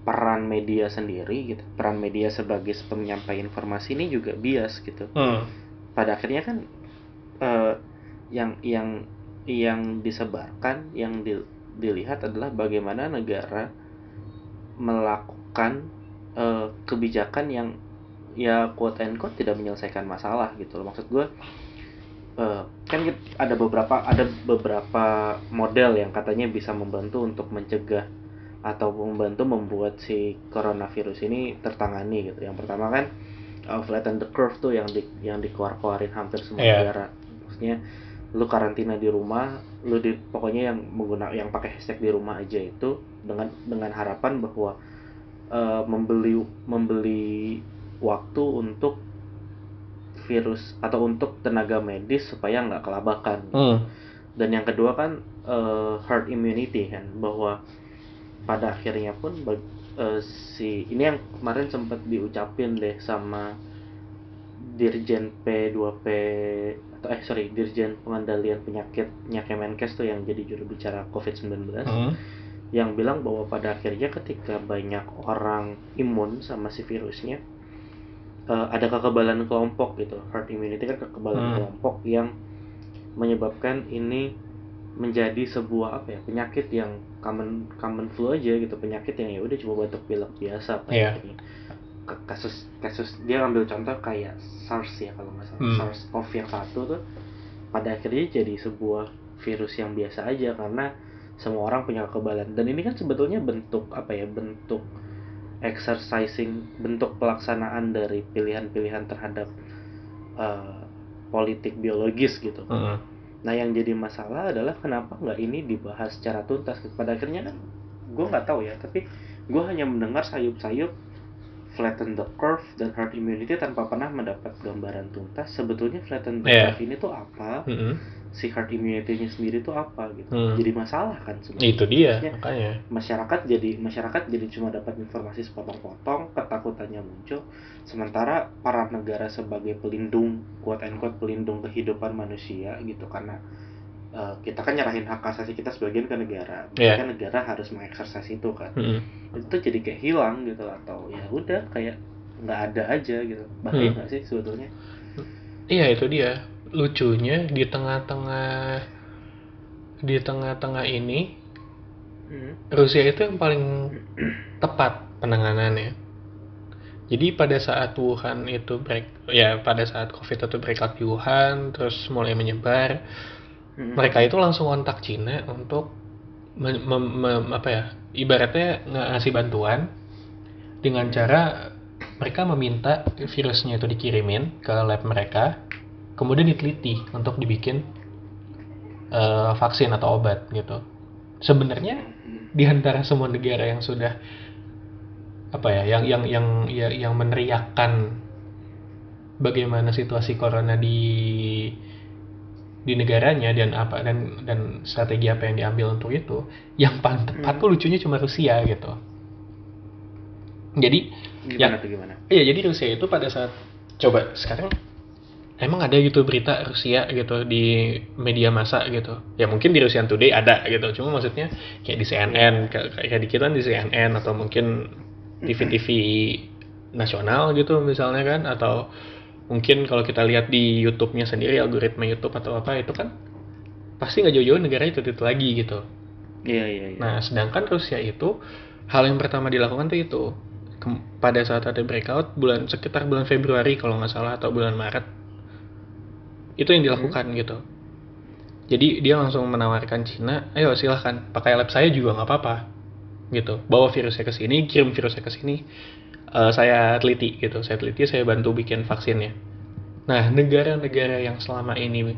Speaker 1: peran media sendiri gitu. Peran media sebagai penyampai informasi ini juga bias gitu
Speaker 2: Hmm.
Speaker 1: pada akhirnya kan eh, yang yang yang disebarkan yang di- dilihat adalah bagaimana negara melakukan eh, kebijakan yang ya quote and quote tidak menyelesaikan masalah gitu loh. Maksud gue eh, kan ada beberapa ada beberapa model yang katanya bisa membantu untuk mencegah atau membantu membuat si coronavirus ini tertangani gitu. Yang pertama kan uh, flatten the curve tuh yang di yang dikeluar-keluarin hampir semua
Speaker 2: Iya.
Speaker 1: negara. Maksudnya lu karantina di rumah lu di pokoknya yang menggunakan yang pakai hashtag di rumah aja itu dengan dengan harapan bahwa eh, membeli membeli waktu untuk virus atau untuk tenaga medis supaya nggak kelabakan
Speaker 2: Hmm.
Speaker 1: dan yang kedua kan eh, herd immunity kan bahwa pada akhirnya pun eh, si ini yang kemarin sempat diucapin deh sama Dirjen P2P atau eh sorry Dirjen Pengendalian Penyakitnya Kemenkes tuh yang jadi juru bicara COVID-19
Speaker 2: Hmm.
Speaker 1: Yang bilang bahwa pada akhirnya ketika banyak orang imun sama si virusnya eh, ada kekebalan kelompok gitu herd immunity kan kekebalan
Speaker 2: Hmm.
Speaker 1: kelompok yang menyebabkan ini menjadi sebuah apa ya penyakit yang common common flu aja gitu penyakit yang ya udah cuma batuk pilek biasa pada
Speaker 2: Iya.
Speaker 1: akhirnya. Ke- kasus kasus dia ambil contoh kayak SARS ya kalau nggak salah
Speaker 2: Hmm.
Speaker 1: SARS CoV yang satu tuh pada akhirnya jadi sebuah virus yang biasa aja karena semua orang punya kekebalan dan ini kan sebetulnya bentuk apa ya bentuk exercising bentuk pelaksanaan dari pilihan-pilihan terhadap eh, politik biologis gitu
Speaker 2: Hmm.
Speaker 1: Nah yang jadi masalah adalah kenapa nggak ini dibahas secara tuntas. Pada akhirnya kan gue nggak tahu ya, tapi gue hanya mendengar sayup-sayup flatten the curve dan herd immunity tanpa pernah mendapat gambaran tuntas sebetulnya flatten the
Speaker 2: Iya.
Speaker 1: curve ini tuh apa
Speaker 2: Mm-mm.
Speaker 1: si herd immunity-nya sendiri tuh apa gitu
Speaker 2: Hmm.
Speaker 1: jadi masalah kan sebenarnya
Speaker 2: itu dia
Speaker 1: Maksudnya,
Speaker 2: makanya
Speaker 1: masyarakat jadi masyarakat jadi cuma dapat informasi sepotong-potong ketakutannya muncul sementara para negara sebagai pelindung quote and quote pelindung kehidupan manusia gitu karena eh, kita kan nyerahin hak asasi kita sebagian ke negara. Kan negara harus mengeksersis itu kan.
Speaker 2: Mm-mm.
Speaker 1: itu jadi kayak hilang gitu atau ya udah kayak nggak ada aja gitu. Bahaya
Speaker 2: Hmm.
Speaker 1: nggak sih sebetulnya?
Speaker 2: Iya itu dia. Lucunya di tengah-tengah di tengah-tengah ini Rusia itu yang paling tepat penanganannya. Jadi pada saat Wuhan itu break, ya pada saat COVID itu breakout di Wuhan, terus mulai menyebar, Mereka itu langsung kontak Cina untuk apa ya, ibaratnya ngasih bantuan dengan cara mereka meminta virusnya itu dikirimin ke lab mereka, kemudian diteliti untuk dibikin eh, vaksin atau obat gitu. Sebenarnya di antara semua negara yang sudah apa ya yang yang yang ya, yang meneriakkan bagaimana situasi corona di di negaranya dan apa dan dan strategi apa yang diambil untuk itu yang paling tepat
Speaker 1: Hmm.
Speaker 2: tuh lucunya cuma Rusia gitu jadi
Speaker 1: gimana tuh gimana
Speaker 2: Iya, jadi Rusia itu pada saat coba sekarang emang ada gitu berita Rusia gitu di media massa gitu. Ya mungkin di Rusian Today ada gitu. Cuma maksudnya kayak di CNN, kayak kayak di kita di CNN atau mungkin TV-TV nasional gitu misalnya kan atau mungkin kalau kita lihat di YouTube-nya sendiri algoritma YouTube atau apa itu kan pasti nggak jauh-jauh negara itu itu lagi gitu.
Speaker 1: iya iya iya
Speaker 2: Nah, sedangkan Rusia itu hal yang pertama dilakukan tuh itu Kem- pada saat ada breakout bulan sekitar bulan Februari kalau nggak salah atau bulan Maret itu yang dilakukan gitu. Jadi dia langsung menawarkan Cina, ayo silahkan pakai lab saya juga nggak apa-apa gitu. Bawa virusnya ke sini, kirim virusnya ke sini, eh, saya teliti gitu. Saya teliti, saya bantu bikin vaksinnya. Nah, negara-negara yang selama ini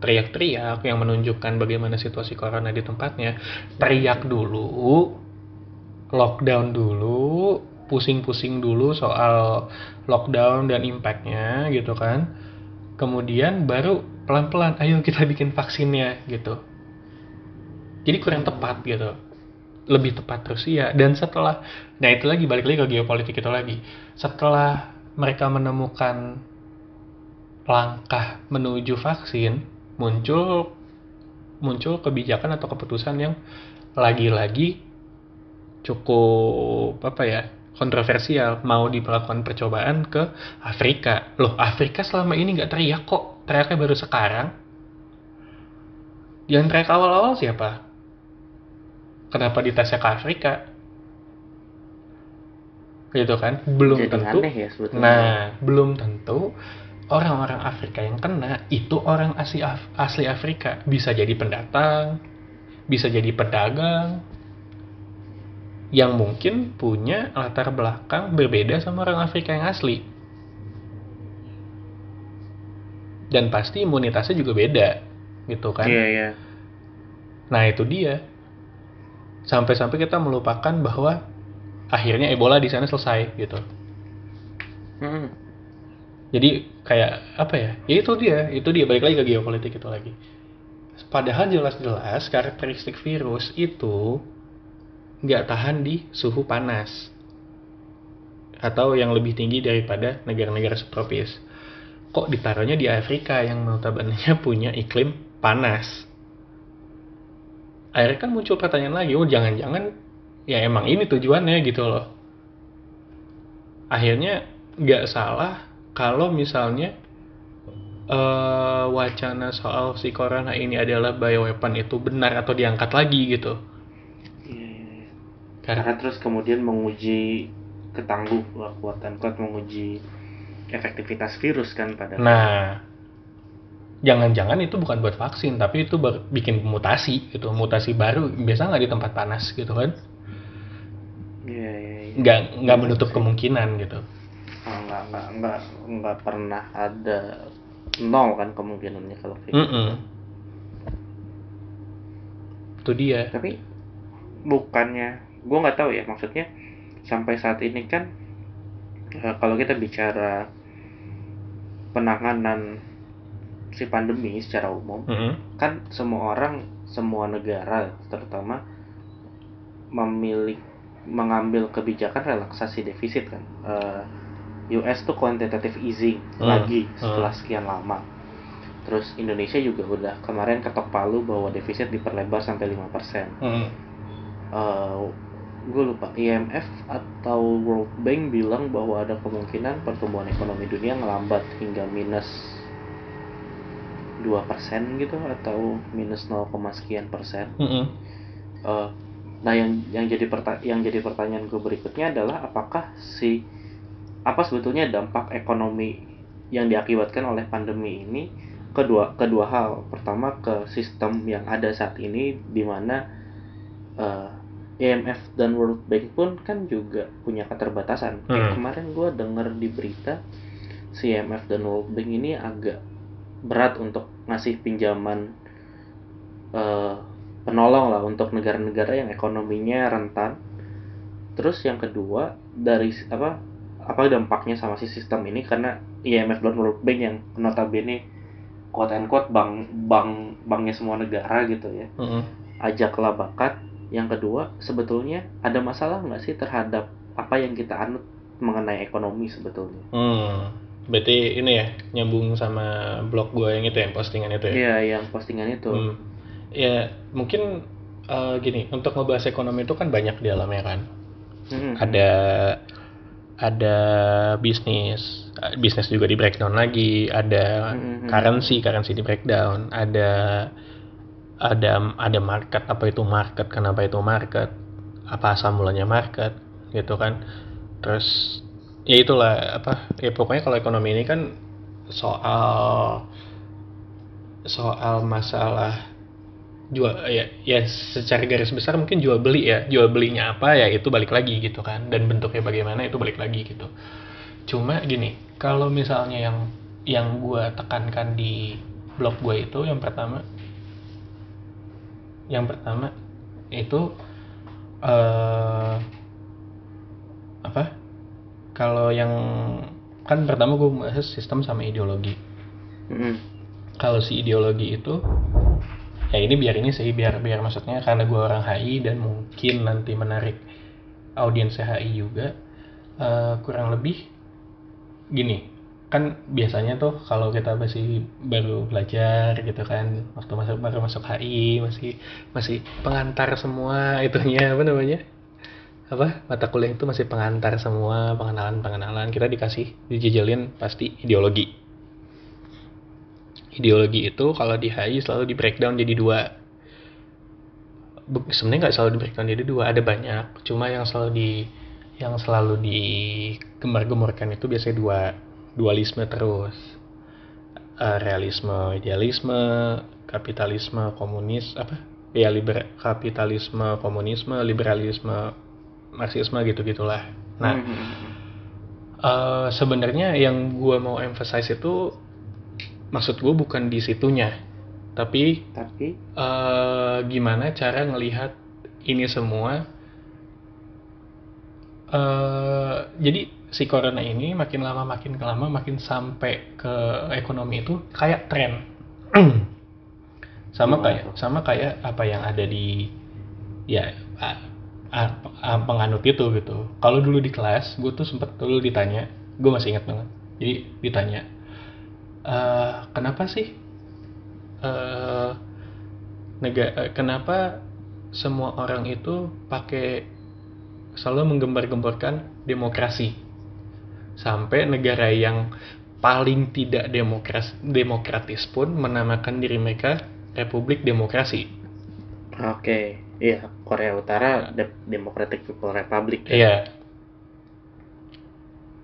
Speaker 2: teriak-teriak yang menunjukkan bagaimana situasi corona di tempatnya, teriak dulu, lockdown dulu, pusing-pusing dulu soal lockdown dan impactnya gitu kan. Kemudian baru pelan-pelan, ayo kita bikin vaksinnya gitu. Jadi kurang tepat gitu. Lebih tepat Rusia. Dan setelah, nah itu lagi balik lagi ke geopolitik itu lagi. Setelah mereka menemukan langkah menuju vaksin, muncul muncul kebijakan atau keputusan yang lagi-lagi cukup apa ya kontroversial. Mau diperlakukan percobaan ke Afrika. Loh Afrika selama ini nggak teriak kok. Teriaknya baru sekarang. Yang teriak awal-awal siapa kenapa ditesnya ke Afrika gitu kan belum
Speaker 1: jadi
Speaker 2: tentu
Speaker 1: aneh ya sebetulnya
Speaker 2: Nah, belum tentu orang-orang Afrika yang kena itu orang asli Af- asli Afrika. Bisa jadi pendatang, bisa jadi pedagang yang mungkin punya latar belakang berbeda sama orang Afrika yang asli. Dan pasti imunitasnya juga beda, gitu kan?
Speaker 1: iya iya
Speaker 2: Nah, itu dia. Sampai-sampai kita melupakan bahwa akhirnya Ebola di sana selesai gitu.
Speaker 1: Hmm.
Speaker 2: Jadi kayak apa ya? Ya itu dia, itu dia balik lagi ke geopolitik itu lagi. Padahal jelas-jelas karakteristik virus itu nggak tahan di suhu panas atau yang lebih tinggi daripada negara-negara subtropis. Kok ditaruhnya di Afrika yang notabene punya iklim panas? Akhirnya kan muncul pertanyaan lagi, oh jangan-jangan ya emang ini tujuannya gitu loh. Akhirnya nggak salah kalau misalnya eh, wacana soal si corona ini adalah bioweapon itu benar atau diangkat lagi gitu.
Speaker 1: Iya, iya, iya.
Speaker 2: Karena
Speaker 1: karena terus kemudian menguji ketangguh and quote menguji efektivitas virus kan pada
Speaker 2: Nah, jangan-jangan itu bukan buat vaksin, tapi itu ber- bikin mutasi gitu, mutasi baru biasa nggak di tempat panas gitu kan,
Speaker 1: iya iya iya
Speaker 2: nggak nggak menutup kemungkinan gitu.
Speaker 1: Ah, nggak nggak nggak nggak pernah ada nol kan kemungkinannya kalau kayak gitu.
Speaker 2: Itu dia.
Speaker 1: tapi bukannya gue nggak tahu ya maksudnya sampai saat ini kan Eh, kalau kita bicara penanganan si pandemi secara umum
Speaker 2: Mm-mm.
Speaker 1: kan semua orang semua negara terutama memilih mengambil kebijakan relaksasi defisit kan Eh, US tuh quantitative easing
Speaker 2: Hmm,
Speaker 1: lagi
Speaker 2: hmm.
Speaker 1: setelah sekian lama terus Indonesia juga udah kemarin ketok palu bahwa defisit diperlebar sampai 5%
Speaker 2: Mm-mm.
Speaker 1: gue lupa IMF atau World Bank bilang bahwa ada kemungkinan pertumbuhan ekonomi dunia ngelambat hingga minus 2% gitu atau minus 0, sekian persen.
Speaker 2: Mm-mm.
Speaker 1: Eh, nah yang yang jadi perta- yang jadi pertanyaan gue berikutnya adalah apakah si apa sebetulnya dampak ekonomi yang diakibatkan oleh pandemi ini kedua kedua hal pertama ke sistem yang ada saat ini di mana eh, IMF dan World Bank pun kan juga punya keterbatasan
Speaker 2: Hmm.
Speaker 1: kemarin gue denger di berita si IMF dan World Bank ini agak berat untuk ngasih pinjaman eh, penolong lah untuk negara-negara yang ekonominya rentan. Terus yang kedua dari apa apa dampaknya sama si sistem ini karena IMF dan World Bank yang notabene quote and quote bank bank banknya semua negara gitu ya
Speaker 2: Mm-mm.
Speaker 1: ajaklah bakat yang kedua sebetulnya ada masalah nggak sih terhadap apa yang kita anut mengenai ekonomi sebetulnya
Speaker 2: Hmm. Berarti ini ya nyambung sama blog gue yang itu yang postingan itu ya.
Speaker 1: iya yang postingan itu
Speaker 2: Hmm. Ya mungkin eh, gini untuk ngebahas ekonomi itu kan banyak di dalamnya kan.
Speaker 1: Mm-mm.
Speaker 2: Ada ada bisnis, eh, bisnis juga di breakdown lagi. Ada
Speaker 1: Mm-mm.
Speaker 2: currency, currency di breakdown. Ada ada ada market apa itu market, kenapa itu market, apa asal mulanya market gitu kan. Terus ya itulah apa ya pokoknya kalau ekonomi ini kan soal soal masalah jual ya ya secara garis besar mungkin jual beli ya jual belinya apa ya itu balik lagi gitu kan dan bentuknya bagaimana itu balik lagi gitu. Cuma gini kalau misalnya yang yang gue tekankan di blog gue itu yang pertama yang pertama itu apa kalau yang kan pertama gue bahas sistem sama ideologi.
Speaker 1: Mm-mm.
Speaker 2: kalau si ideologi itu ya ini biar ini sih biar biar maksudnya karena gue orang HI dan mungkin nanti menarik audiens HI juga eh, kurang lebih gini. Kan biasanya tuh kalau kita masih baru belajar gitu kan waktu masuk baru masuk HI masih masih pengantar semua itunya apa namanya apa? Mata kuliah itu masih pengantar semua pengenalan pengenalan kita dikasih dijejelin pasti ideologi. Ideologi itu kalau di HI selalu di breakdown jadi dua. Sebenarnya nggak selalu di breakdown jadi dua ada banyak. Cuma yang selalu di yang selalu digembar-gemborkan itu biasanya dua dualisme terus. Eh, realisme idealisme kapitalisme komunis apa? Ya liber kapitalisme komunisme liberalisme marxisme gitu gitulah. Nah
Speaker 1: Mm-mm.
Speaker 2: Eh, sebenarnya yang gua mau emphasize itu maksud gue bukan di situnya tapi
Speaker 1: tapi?
Speaker 2: eh, gimana cara ngelihat ini semua. Eh jadi si corona ini makin lama makin lama makin sampai ke ekonomi itu kayak tren. Sama kayak sama kayak apa yang ada di ya a- a- a- penganut itu gitu. Kalau dulu di kelas gue tuh sempet dulu ditanya gue masih ingat banget. Jadi ditanya eh kenapa sih eh negara kenapa semua orang itu pakai selalu menggembar-gemborkan demokrasi? Sampai negara yang paling tidak demokras demokratis pun menamakan diri mereka Republik Demokrasi.
Speaker 1: oke iya Korea Utara De- Democratic People Republic ya.
Speaker 2: Iya.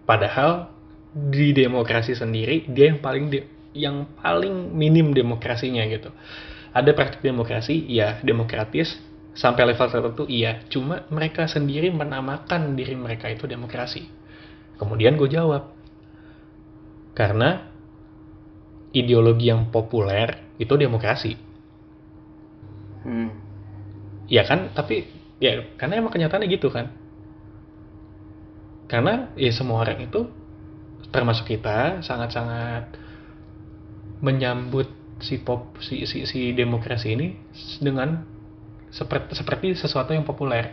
Speaker 2: Padahal di demokrasi sendiri dia yang paling de- yang paling minim demokrasinya gitu. Ada praktik demokrasi, ya demokratis sampai level tertentu iya. Cuma mereka sendiri menamakan diri mereka itu demokrasi. Kemudian gue jawab, karena ideologi yang populer itu demokrasi.
Speaker 1: Hmm.
Speaker 2: Ya kan, tapi ya karena emang kenyataannya gitu kan. karena ya semua orang itu termasuk kita sangat-sangat menyambut si pop si, si si demokrasi ini dengan seperti seperti sesuatu yang populer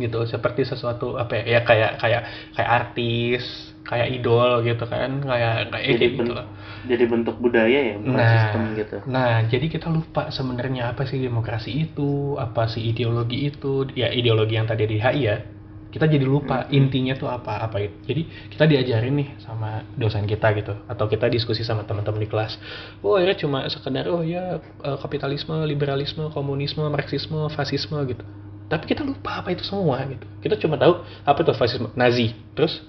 Speaker 2: gitu seperti sesuatu apa ya, ya kayak kayak kayak artis kayak idol gitu kan kayak kayak
Speaker 1: jadi,
Speaker 2: gitu lah.
Speaker 1: Jadi bentuk budaya ya bukan
Speaker 2: Nah,
Speaker 1: sistem gitu.
Speaker 2: nah jadi kita lupa sebenarnya apa sih demokrasi itu apa sih ideologi itu. Ya ideologi yang tadi di HI ya kita jadi lupa
Speaker 1: Hmm.
Speaker 2: intinya tuh apa apa itu. Jadi kita diajarin nih sama dosen kita gitu atau kita diskusi sama teman-teman di kelas. Oh ya cuma sekedar oh ya eh, kapitalisme liberalisme komunisme marxisme fasisme gitu. Tapi kita lupa apa itu semua gitu. Kita cuma tahu apa itu fasisme? Nazi. Terus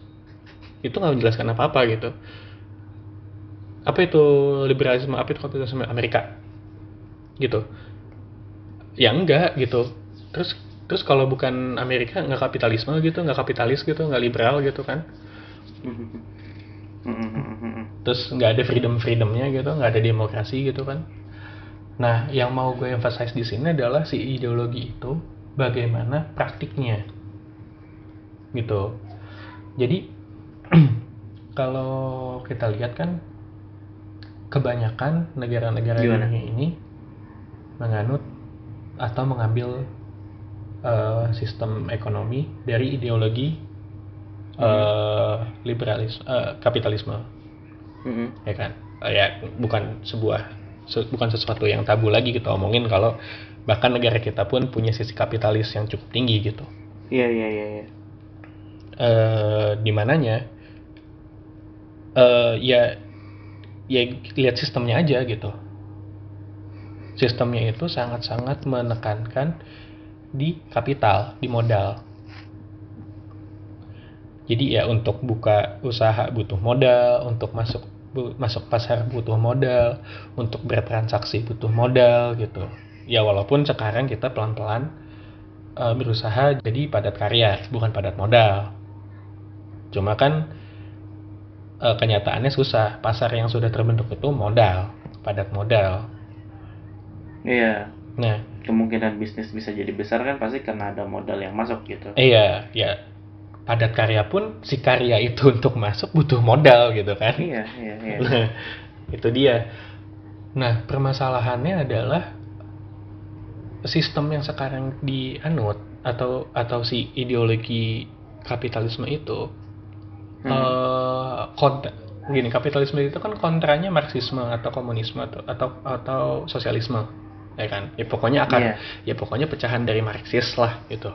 Speaker 2: itu nggak menjelaskan apa apa gitu apa itu liberalisme? Apa itu kapitalisme Amerika? Gitu. Ya enggak gitu. Terus terus kalau bukan Amerika nggak kapitalisme gitu nggak kapitalis gitu nggak liberal gitu kan? Terus nggak ada freedom freedomnya gitu nggak ada demokrasi gitu kan? Nah yang mau gue emphasize di sini adalah si ideologi itu bagaimana praktiknya. Gitu. Jadi kalau kita lihat kan kebanyakan negara-negara di dunia ini menganut atau mengambil eh, sistem ekonomi dari ideologi eh, liberalis eh, kapitalisme.
Speaker 1: Mhm.
Speaker 2: ya kan? Eh, ya bukan sebuah se- bukan sesuatu yang tabu lagi kita omongin kalau bahkan negara kita pun punya sisi kapitalis yang cukup tinggi gitu.
Speaker 1: Iya iya iya
Speaker 2: di mananya eh ya ya lihat sistemnya aja gitu. Sistemnya itu sangat-sangat menekankan di kapital di modal. Jadi ya untuk buka usaha butuh modal untuk masuk bu- masuk pasar butuh modal untuk bertransaksi butuh modal gitu. Ya walaupun sekarang kita pelan-pelan eh, berusaha jadi padat karya bukan padat modal. Cuma kan eh, kenyataannya susah. Pasar yang sudah terbentuk itu modal padat modal.
Speaker 1: Iya.
Speaker 2: Nah.
Speaker 1: Kemungkinan bisnis bisa jadi besar kan pasti karena ada modal yang masuk gitu.
Speaker 2: Iya ya. Padat karya pun si karya itu untuk masuk butuh modal gitu kan.
Speaker 1: Iya iya iya.
Speaker 2: Nah, itu dia. Nah, permasalahannya adalah sistem yang sekarang dianut atau atau si ideologi kapitalisme itu
Speaker 1: Hmm.
Speaker 2: kontra gini kapitalisme itu kan kontranya marxisme atau komunisme atau atau atau sosialisme ya kan? Ya pokoknya akan
Speaker 1: Iya.
Speaker 2: ya pokoknya pecahan dari marxis lah gitu.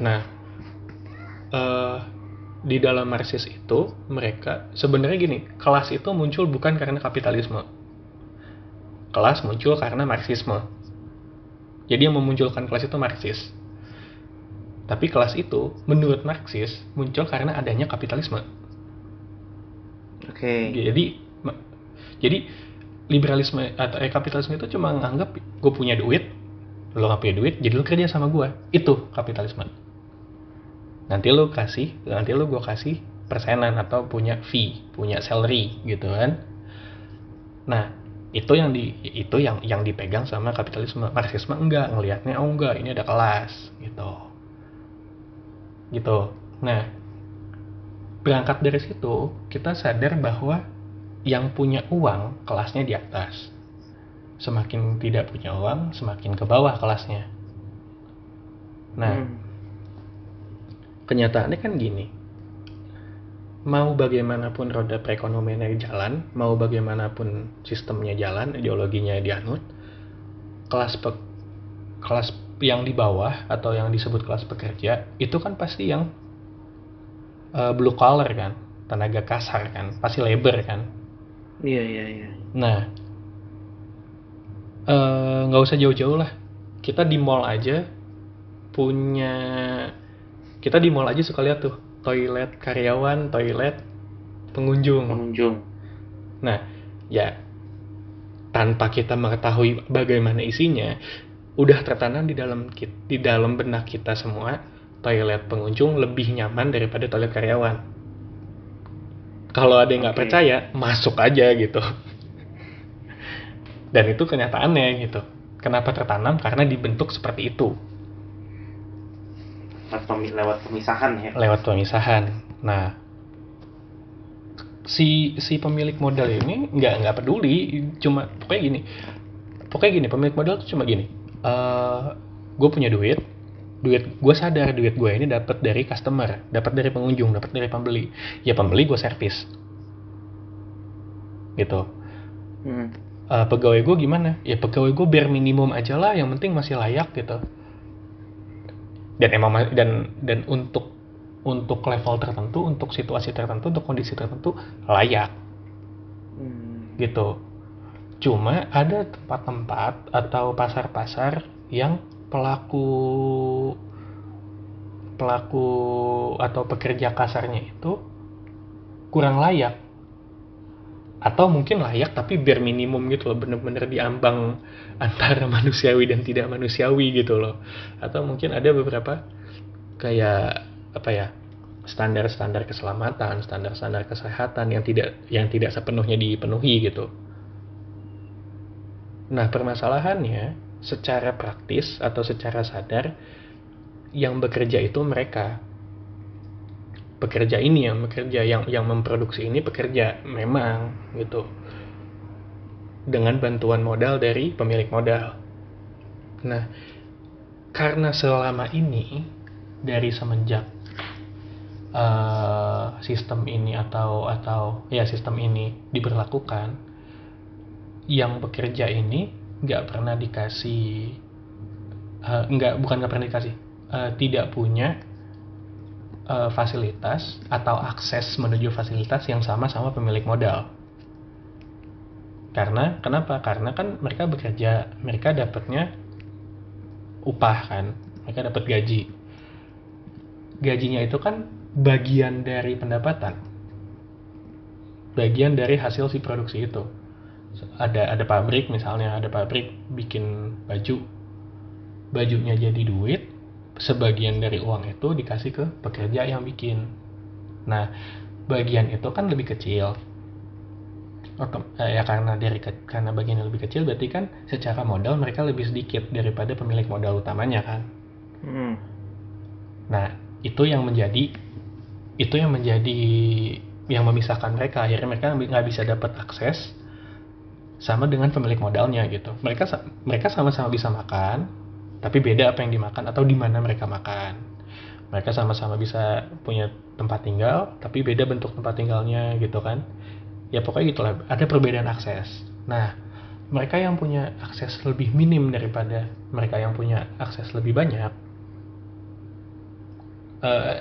Speaker 2: Nah eh di dalam marxis itu mereka sebenarnya gini kelas itu muncul bukan karena kapitalisme. Kelas muncul karena marxisme. Jadi yang memunculkan kelas itu marxis tapi kelas itu menurut marxis muncul karena adanya kapitalisme.
Speaker 1: Oke.
Speaker 2: Jadi ma- jadi liberalisme atau eh, kapitalisme itu cuma nganggap gue punya duit lo nggak punya duit jadi lo kerja sama gue itu kapitalisme. Nanti lo kasih nanti lo gue kasih persenan atau punya fee punya salary gitu kan. Nah itu yang di itu yang yang dipegang sama kapitalisme. Marxisme enggak ngelihatnya oh enggak ini ada kelas gitu gitu. Nah berangkat dari situ kita sadar bahwa yang punya uang kelasnya di atas. Semakin tidak punya uang semakin ke bawah kelasnya. Nah
Speaker 1: Hmm.
Speaker 2: kenyataannya kan gini. Mau bagaimanapun roda perekonomiannya jalan mau bagaimanapun sistemnya jalan ideologinya dianut kelas pe- kelas yang di bawah atau yang disebut kelas pekerja itu kan pasti yang eh, blue collar kan tenaga kasar kan pasti labor kan
Speaker 1: iya iya iya
Speaker 2: Nah, eh, nggak usah jauh-jauh lah. Kita di mall aja punya, kita di mall aja suka lihat tuh toilet karyawan, toilet pengunjung.
Speaker 1: pengunjung
Speaker 2: Nah, ya tanpa kita mengetahui bagaimana isinya, udah tertanam di dalam di dalam benak kita semua toilet pengunjung lebih nyaman daripada toilet karyawan. Kalau ada yang nggak
Speaker 1: Oke.
Speaker 2: percaya, masuk aja gitu. Dan itu kenyataannya gitu. Kenapa tertanam? Karena dibentuk seperti itu.
Speaker 1: lewat pemisahan ya
Speaker 2: lewat pemisahan. Nah, si si pemilik modal ini nggak nggak peduli, cuma pokoknya gini, pokoknya gini pemilik modal tuh cuma gini, eh gue punya duit, duit gue sadar duit gue ini dapat dari customer, dapat dari pengunjung, dapat dari pembeli, ya pembeli gue servis, gitu.
Speaker 1: Hmm.
Speaker 2: Eh, pegawai gue gimana? Ya pegawai gue bare minimum aja lah, yang penting masih layak gitu. Dan emang ma- dan dan untuk untuk level tertentu, untuk situasi tertentu, untuk kondisi tertentu layak
Speaker 1: Hmm.
Speaker 2: gitu. Cuma ada tempat-tempat atau pasar-pasar yang pelaku pelaku atau pekerja kasarnya itu kurang layak. Atau mungkin layak tapi bare minimum gitu loh bener-bener diambang antara manusiawi dan tidak manusiawi gitu loh. Atau mungkin ada beberapa kayak apa ya standar-standar keselamatan standar-standar kesehatan yang tidak yang tidak sepenuhnya dipenuhi gitu nah permasalahannya secara praktis atau secara sadar yang bekerja itu mereka pekerja ini yang bekerja yang yang memproduksi ini pekerja memang gitu dengan bantuan modal dari pemilik modal. Nah, karena selama ini dari semenjak eh, sistem ini atau atau ya sistem ini diberlakukan, yang bekerja ini nggak pernah dikasih eh, nggak bukan nggak pernah dikasih eh, tidak punya eh, fasilitas atau akses menuju fasilitas yang sama sama pemilik modal. Karena kenapa? Karena kan mereka bekerja, mereka dapatnya upah kan, mereka dapat gaji. Gajinya itu kan bagian dari pendapatan, bagian dari hasil si produksi itu. Ada ada pabrik misalnya, ada pabrik bikin baju, bajunya jadi duit, sebagian dari uang itu dikasih ke pekerja yang bikin. Nah, bagian itu kan lebih kecil. Otom- eh, ya karena dari karena bagiannya lebih kecil berarti kan secara modal mereka lebih sedikit daripada pemilik modal utamanya kan.
Speaker 1: Hmm.
Speaker 2: Nah, itu yang menjadi itu yang menjadi yang memisahkan mereka. Akhirnya mereka nggak bisa dapat akses sama dengan pemilik modalnya gitu. Mereka mereka sama-sama bisa makan, tapi beda apa yang dimakan atau di mana mereka makan. Mereka sama-sama bisa punya tempat tinggal, tapi beda bentuk tempat tinggalnya gitu kan. Ya pokoknya gitulah, ada perbedaan akses. Nah, mereka yang punya akses lebih minim daripada mereka yang punya akses lebih banyak, eh,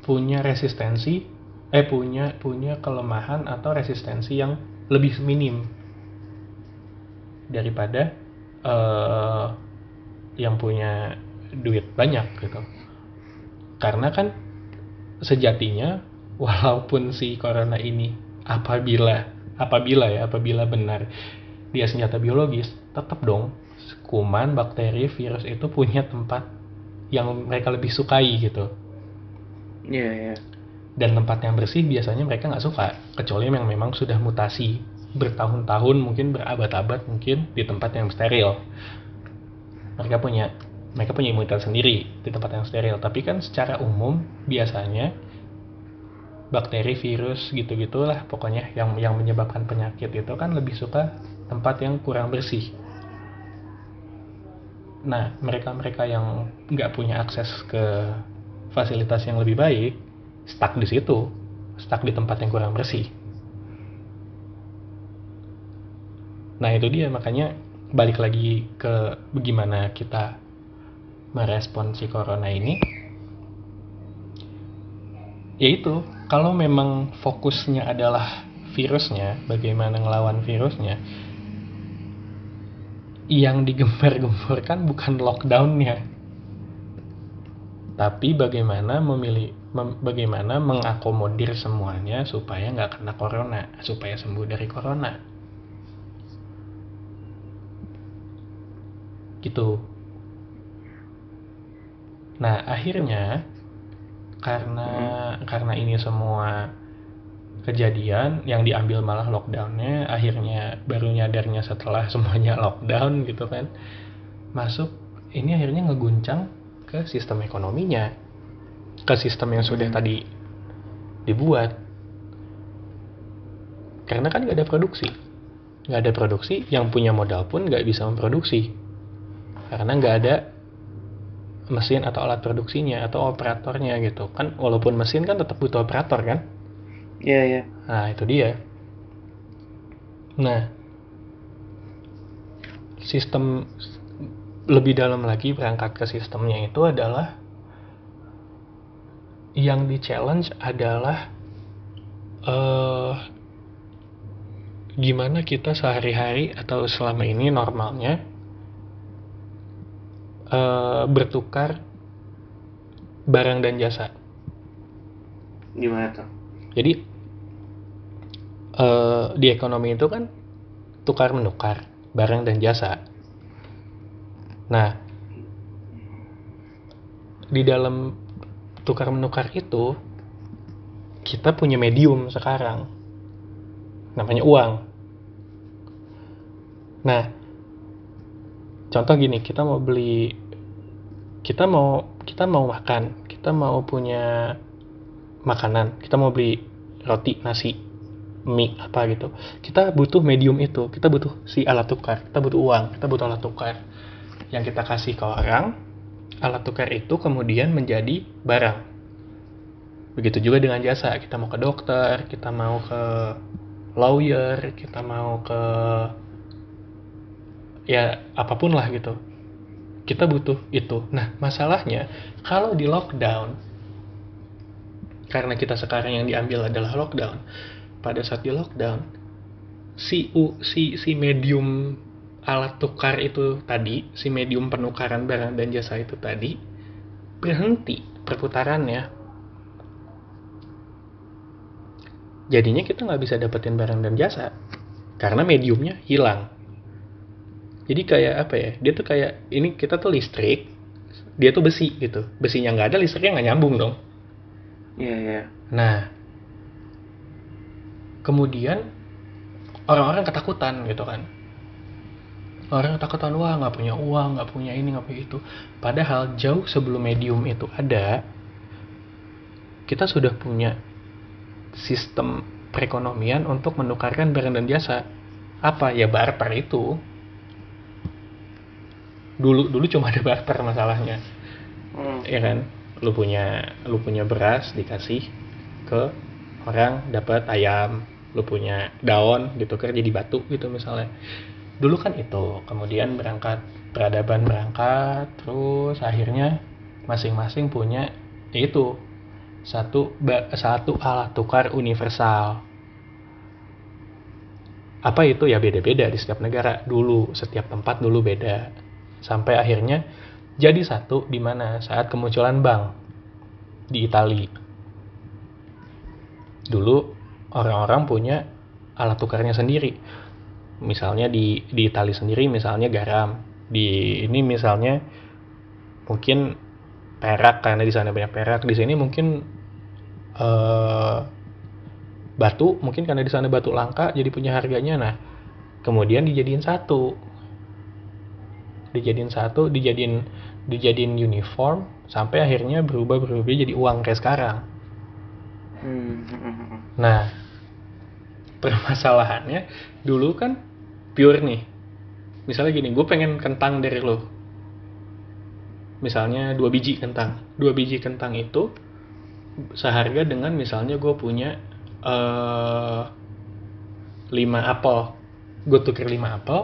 Speaker 2: punya resistensi, eh punya punya kelemahan atau resistensi yang lebih minim daripada eh, yang punya duit banyak gitu. Karena kan sejatinya walaupun si corona ini apabila apabila ya apabila benar dia senjata biologis tetap dong kuman bakteri virus itu punya tempat yang mereka lebih sukai gitu
Speaker 1: Iya, iya.
Speaker 2: dan tempat yang bersih biasanya mereka nggak suka kecuali yang memang sudah mutasi bertahun-tahun mungkin berabad-abad mungkin di tempat yang steril. Mereka punya mereka punya imunitas sendiri di tempat yang steril. Tapi kan secara umum biasanya bakteri virus gitu gitulah pokoknya yang yang menyebabkan penyakit itu kan lebih suka tempat yang kurang bersih. Nah mereka mereka yang nggak punya akses ke fasilitas yang lebih baik stuck di situ stuck di tempat yang kurang bersih nah itu dia. Makanya balik lagi ke bagaimana kita merespon si corona ini. Yaitu kalau memang fokusnya adalah virusnya bagaimana ngelawan virusnya yang digembar-gemborkan bukan lockdownnya. Tapi bagaimana memilih mem- bagaimana mengakomodir semuanya supaya nggak kena corona supaya sembuh dari corona gitu. Nah akhirnya karena karena ini semua kejadian yang diambil malah lockdownnya akhirnya baru nyadarnya setelah semuanya lockdown gitu kan masuk ini akhirnya ngeguncang ke sistem ekonominya. Ke sistem yang sudah
Speaker 1: Hmm.
Speaker 2: tadi dibuat. Karena kan nggak ada produksi. Nggak ada produksi yang punya modal pun nggak bisa memproduksi karena nggak ada mesin atau alat produksinya atau operatornya gitu kan walaupun mesin kan tetap butuh operator kan
Speaker 1: Iya iya.
Speaker 2: Nah, itu dia. Nah, sistem lebih dalam lagi berangkat ke sistemnya itu adalah yang di challenge adalah eh gimana kita sehari-hari atau selama ini normalnya eh bertukar barang dan jasa.
Speaker 1: Gimana tuh?
Speaker 2: Jadi eh, di ekonomi itu kan tukar menukar barang dan jasa. Nah, di dalam tukar menukar itu kita punya medium sekarang, namanya uang. Nah, contoh gini, kita mau beli, kita mau kita mau makan, kita mau punya makanan, kita mau beli roti, nasi, mie apa gitu. Kita butuh medium itu, kita butuh si alat tukar, kita butuh uang, kita butuh alat tukar. Yang kita kasih ke orang, alat tukar itu kemudian menjadi barang. Begitu juga dengan jasa, kita mau ke dokter, kita mau ke lawyer, kita mau ke ya apa pun lah gitu. Kita butuh itu. Nah, masalahnya kalau di lockdown karena kita sekarang yang diambil adalah lockdown. Pada saat di lockdown, si u, si si medium alat tukar itu tadi, si medium penukaran barang dan jasa itu tadi berhenti perputarannya. Jadinya kita nggak bisa dapetin barang dan jasa karena mediumnya hilang. Jadi kayak apa ya? Dia tuh kayak ini kita tuh listrik, dia tuh besi gitu. Besinya nggak ada, listriknya nggak nyambung dong.
Speaker 1: Iya iya.
Speaker 2: Nah, kemudian orang-orang ketakutan gitu kan. Orang ketakutan, wah nggak punya uang, nggak punya ini, nggak punya itu. Padahal jauh sebelum medium itu ada, kita sudah punya sistem perekonomian untuk menukarkan barang dan jasa. Apa? Ya barter itu. Dulu dulu cuma ada barter masalahnya.
Speaker 1: Hmm.
Speaker 2: ya kan? Lu punya lu punya beras dikasih ke orang dapat ayam. Lu punya daun ditukar jadi batu gitu misalnya. Dulu kan itu kemudian berangkat peradaban berangkat terus akhirnya masing-masing punya itu satu satu alat tukar universal. Apa itu? Ya beda-beda di setiap negara. Dulu setiap tempat dulu beda sampai akhirnya jadi satu di mana saat kemunculan bank di Italia. Dulu orang-orang punya alat tukarnya sendiri. Misalnya di di Italia sendiri misalnya garam, di ini misalnya mungkin perak karena di sana banyak perak, di sini mungkin eh, batu, mungkin karena di sana batu langka jadi punya harganya. Nah, kemudian dijadiin satu dijadiin satu dijadiin dijadiin uniform sampai akhirnya berubah berubah jadi uang kayak sekarang.
Speaker 1: Hmm, hmm, hmm, hmm.
Speaker 2: nah permasalahannya dulu kan pure nih. Misalnya gini gue pengen kentang dari lo. Misalnya dua biji kentang. Dua biji kentang itu seharga dengan misalnya gue punya eh 5 apel. Gue tuker 5 apel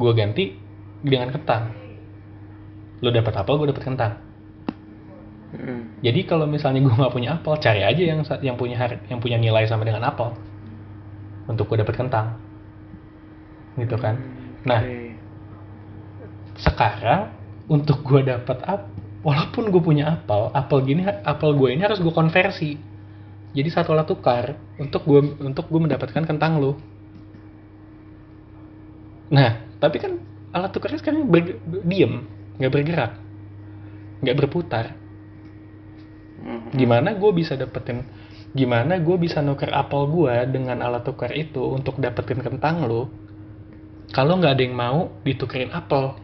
Speaker 2: gue ganti dengan kentang. Lo dapat apel gue dapat kentang.
Speaker 1: Hmm.
Speaker 2: jadi kalau misalnya gue nggak punya apel cari aja yang yang punya har- yang punya nilai sama dengan apel. Untuk gue dapat kentang. Gitu kan? Nah
Speaker 1: Oke.
Speaker 2: sekarang untuk gue dapat ap walaupun gue punya apel apel gini apel gue ini harus gue konversi. Jadi satu alat tukar untuk gue untuk gue mendapatkan kentang lo nah tapi kan alat tukarnya sekarang ber, diem nggak bergerak nggak berputar
Speaker 1: Hmm, hmm.
Speaker 2: gimana gue bisa dapetin gimana gue bisa nuker apel gue dengan alat tukar itu untuk dapetin kentang lo kalau nggak ada yang mau ditukerin apel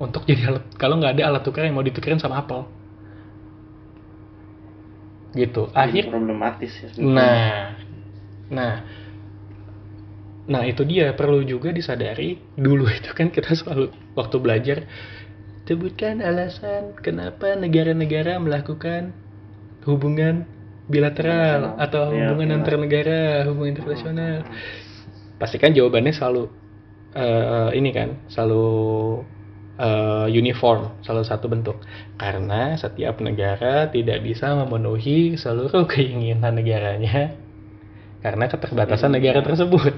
Speaker 2: untuk jadi alat kalau nggak ada alat tukar yang mau ditukerin sama apel gitu
Speaker 1: Jadi
Speaker 2: akhir
Speaker 1: problematis ya.
Speaker 2: Nah, nah, nah itu dia perlu juga disadari dulu itu kan kita selalu waktu belajar sebutkan alasan kenapa negara-negara melakukan hubungan bilateral atau
Speaker 1: Iya,
Speaker 2: hubungan antar negara, hubungan internasional. Pasti kan jawabannya selalu eh, ini kan, selalu eh, uniform, selalu satu bentuk. Karena setiap negara tidak bisa memenuhi seluruh keinginan negaranya karena keterbatasan
Speaker 1: Iya.
Speaker 2: negara tersebut.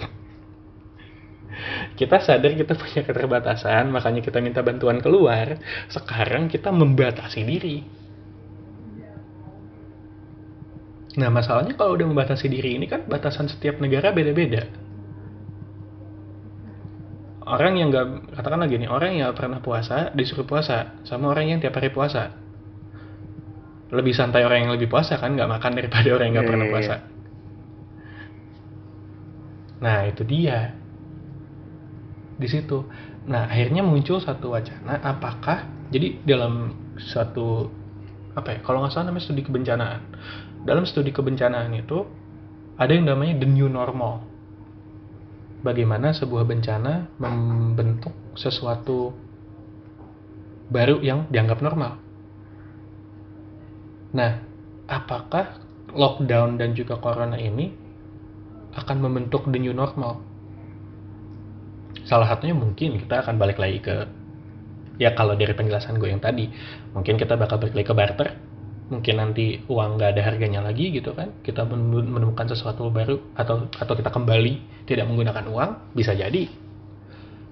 Speaker 2: Kita sadar kita punya keterbatasan, makanya kita minta bantuan keluar. Sekarang kita membatasi diri. Nah, masalahnya kalau udah membatasi diri ini kan batasan setiap negara beda-beda. Orang yang nggak katakanlah gini, orang yang pernah puasa disuruh puasa, sama orang yang tiap hari puasa. Lebih santai orang yang lebih puasa kan, nggak makan daripada orang yang nggak
Speaker 1: Iya,
Speaker 2: pernah
Speaker 1: iya,
Speaker 2: puasa. Nah, itu dia. Di situ. Nah, akhirnya muncul satu wacana apakah jadi dalam suatu apa ya? Kalau nggak salah namanya studi kebencanaan. Dalam studi kebencanaan itu ada yang namanya the new normal. Bagaimana sebuah bencana membentuk sesuatu baru yang dianggap normal. Nah, apakah lockdown dan juga corona ini akan membentuk the new normal? Salah satunya mungkin kita akan balik lagi ke ya kalau dari penjelasan gue yang tadi, mungkin kita bakal balik lagi ke barter. Mungkin nanti uang nggak ada harganya lagi gitu kan. Kita men- menemukan sesuatu baru atau atau kita kembali tidak menggunakan uang, bisa jadi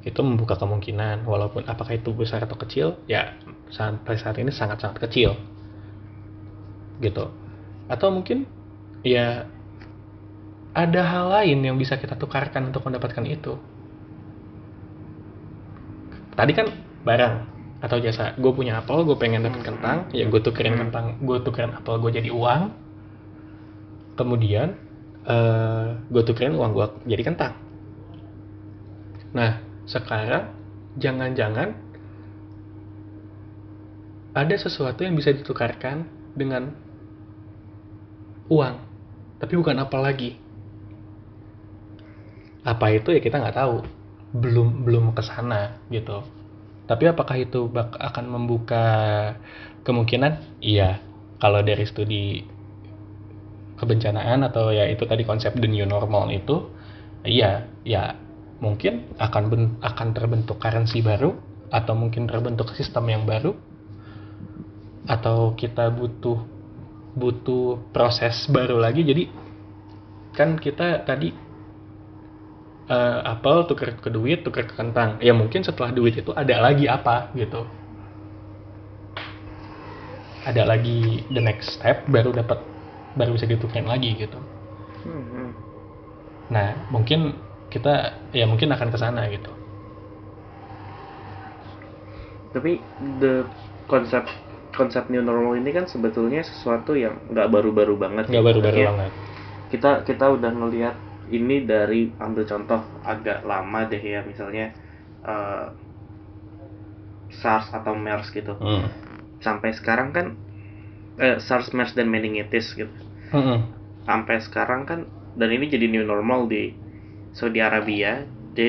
Speaker 2: itu membuka kemungkinan walaupun apakah itu besar atau kecil ya sampai saat ini sangat-sangat kecil gitu atau mungkin ya ada hal lain yang bisa kita tukarkan untuk mendapatkan itu tadi kan barang atau jasa. Gue punya apel gue pengen dapat kentang. Ya gue tukerin kentang. Gue tukerin apel gue jadi uang. Kemudian eh gue tukerin uang gue jadi kentang. Nah sekarang jangan-jangan ada sesuatu yang bisa ditukarkan dengan uang tapi bukan apa lagi. Apa itu ya kita nggak tahu belum belum ke sana gitu. Tapi apakah itu bak akan membuka kemungkinan? Iya. Kalau dari studi kebencanaan atau ya itu tadi konsep the new normal itu iya ya mungkin akan ben- akan terbentuk currency baru atau mungkin terbentuk sistem yang baru atau kita butuh butuh proses baru lagi. Jadi kan kita tadi eh, apel tuker ke duit tuker ke kentang. Ya mungkin setelah duit itu ada lagi apa gitu. Ada lagi the next step baru dapat baru bisa ditukerin lagi gitu.
Speaker 1: Hmm,
Speaker 2: nah mungkin kita ya mungkin akan ke sana gitu.
Speaker 1: Tapi the konsep konsep new normal ini kan sebetulnya sesuatu yang nggak baru-baru banget
Speaker 2: nggak baru-baru
Speaker 1: Maksudnya,
Speaker 2: banget.
Speaker 1: kita kita udah ngelihat ini dari ambil contoh agak lama deh ya misalnya eh, SARS atau MERS gitu
Speaker 2: Hmm.
Speaker 1: sampai sekarang kan eh, SARS MERS dan meningitis gitu
Speaker 2: Mm-mm.
Speaker 1: sampai sekarang kan dan ini jadi new normal di Saudi Arabia di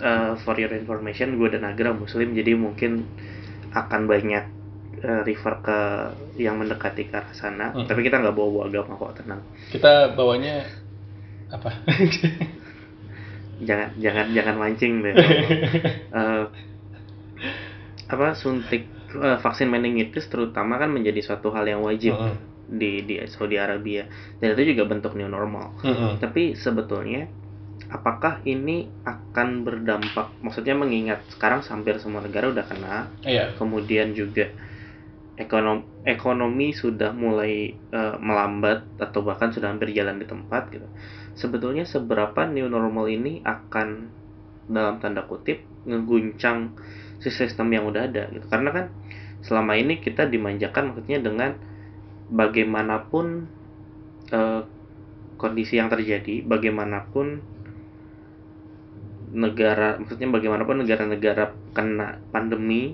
Speaker 1: eh, for your information gue dan Agra muslim jadi mungkin akan banyak eh, refer ke yang mendekati ke arah sana
Speaker 2: Mm.
Speaker 1: tapi kita nggak bawa bawa agama kok tenang
Speaker 2: kita bawanya apa
Speaker 1: jangan jangan jangan mancing deh Eh, apa suntik eh, vaksin meningitis terutama kan menjadi suatu hal yang wajib
Speaker 2: Mm-mm.
Speaker 1: di di Saudi Arabia dan itu juga bentuk new normal
Speaker 2: Mm-mm.
Speaker 1: Tapi sebetulnya apakah ini akan berdampak? Maksudnya mengingat sekarang hampir semua negara udah kena,
Speaker 2: iya
Speaker 1: kemudian juga ekonomi ekonomi sudah mulai eh, melambat atau bahkan sudah hampir jalan di tempat gitu. Sebetulnya seberapa new normal ini akan dalam tanda kutip ngeguncang si sistem yang udah ada gitu. Karena kan selama ini kita dimanjakan maksudnya dengan bagaimanapun eh, kondisi yang terjadi, bagaimanapun negara, maksudnya bagaimanapun negara-negara kena pandemi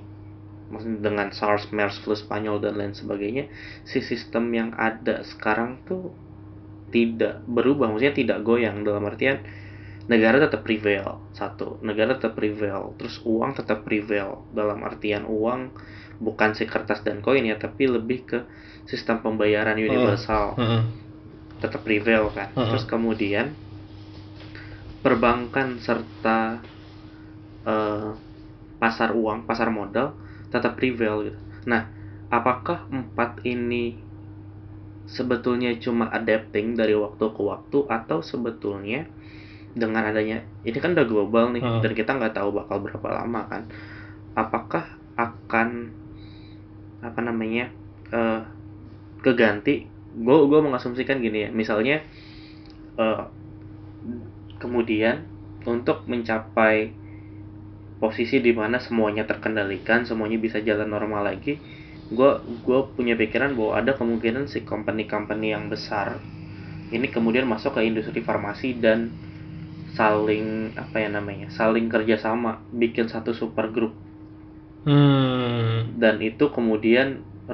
Speaker 1: maksudnya dengan SARS, MERS, flu Spanyol dan lain sebagainya, si sistem yang ada sekarang tuh tidak berubah, maksudnya tidak goyang dalam artian negara tetap prevail satu, negara tetap prevail, terus uang tetap prevail dalam artian uang bukan si kertas dan koin ya, tapi lebih ke sistem pembayaran universal
Speaker 2: Mm-mm.
Speaker 1: tetap prevail kan.
Speaker 2: Mhm.
Speaker 1: Terus kemudian perbankan serta eh, pasar uang, pasar modal tetap prevail gitu. Nah, apakah empat ini sebetulnya cuma adapting dari waktu ke waktu atau sebetulnya dengan adanya ini kan udah global nih
Speaker 2: Hmm.
Speaker 1: dan kita nggak tahu bakal berapa lama kan apakah akan apa namanya eh, keganti gue gue mengasumsikan gini ya misalnya eh, kemudian untuk mencapai posisi di mana semuanya terkendalikan semuanya bisa jalan normal lagi gue gue punya pikiran bahwa ada kemungkinan si company-company yang besar ini kemudian masuk ke industri farmasi dan saling apa ya namanya saling kerjasama bikin satu super group
Speaker 2: Hmm.
Speaker 1: dan itu kemudian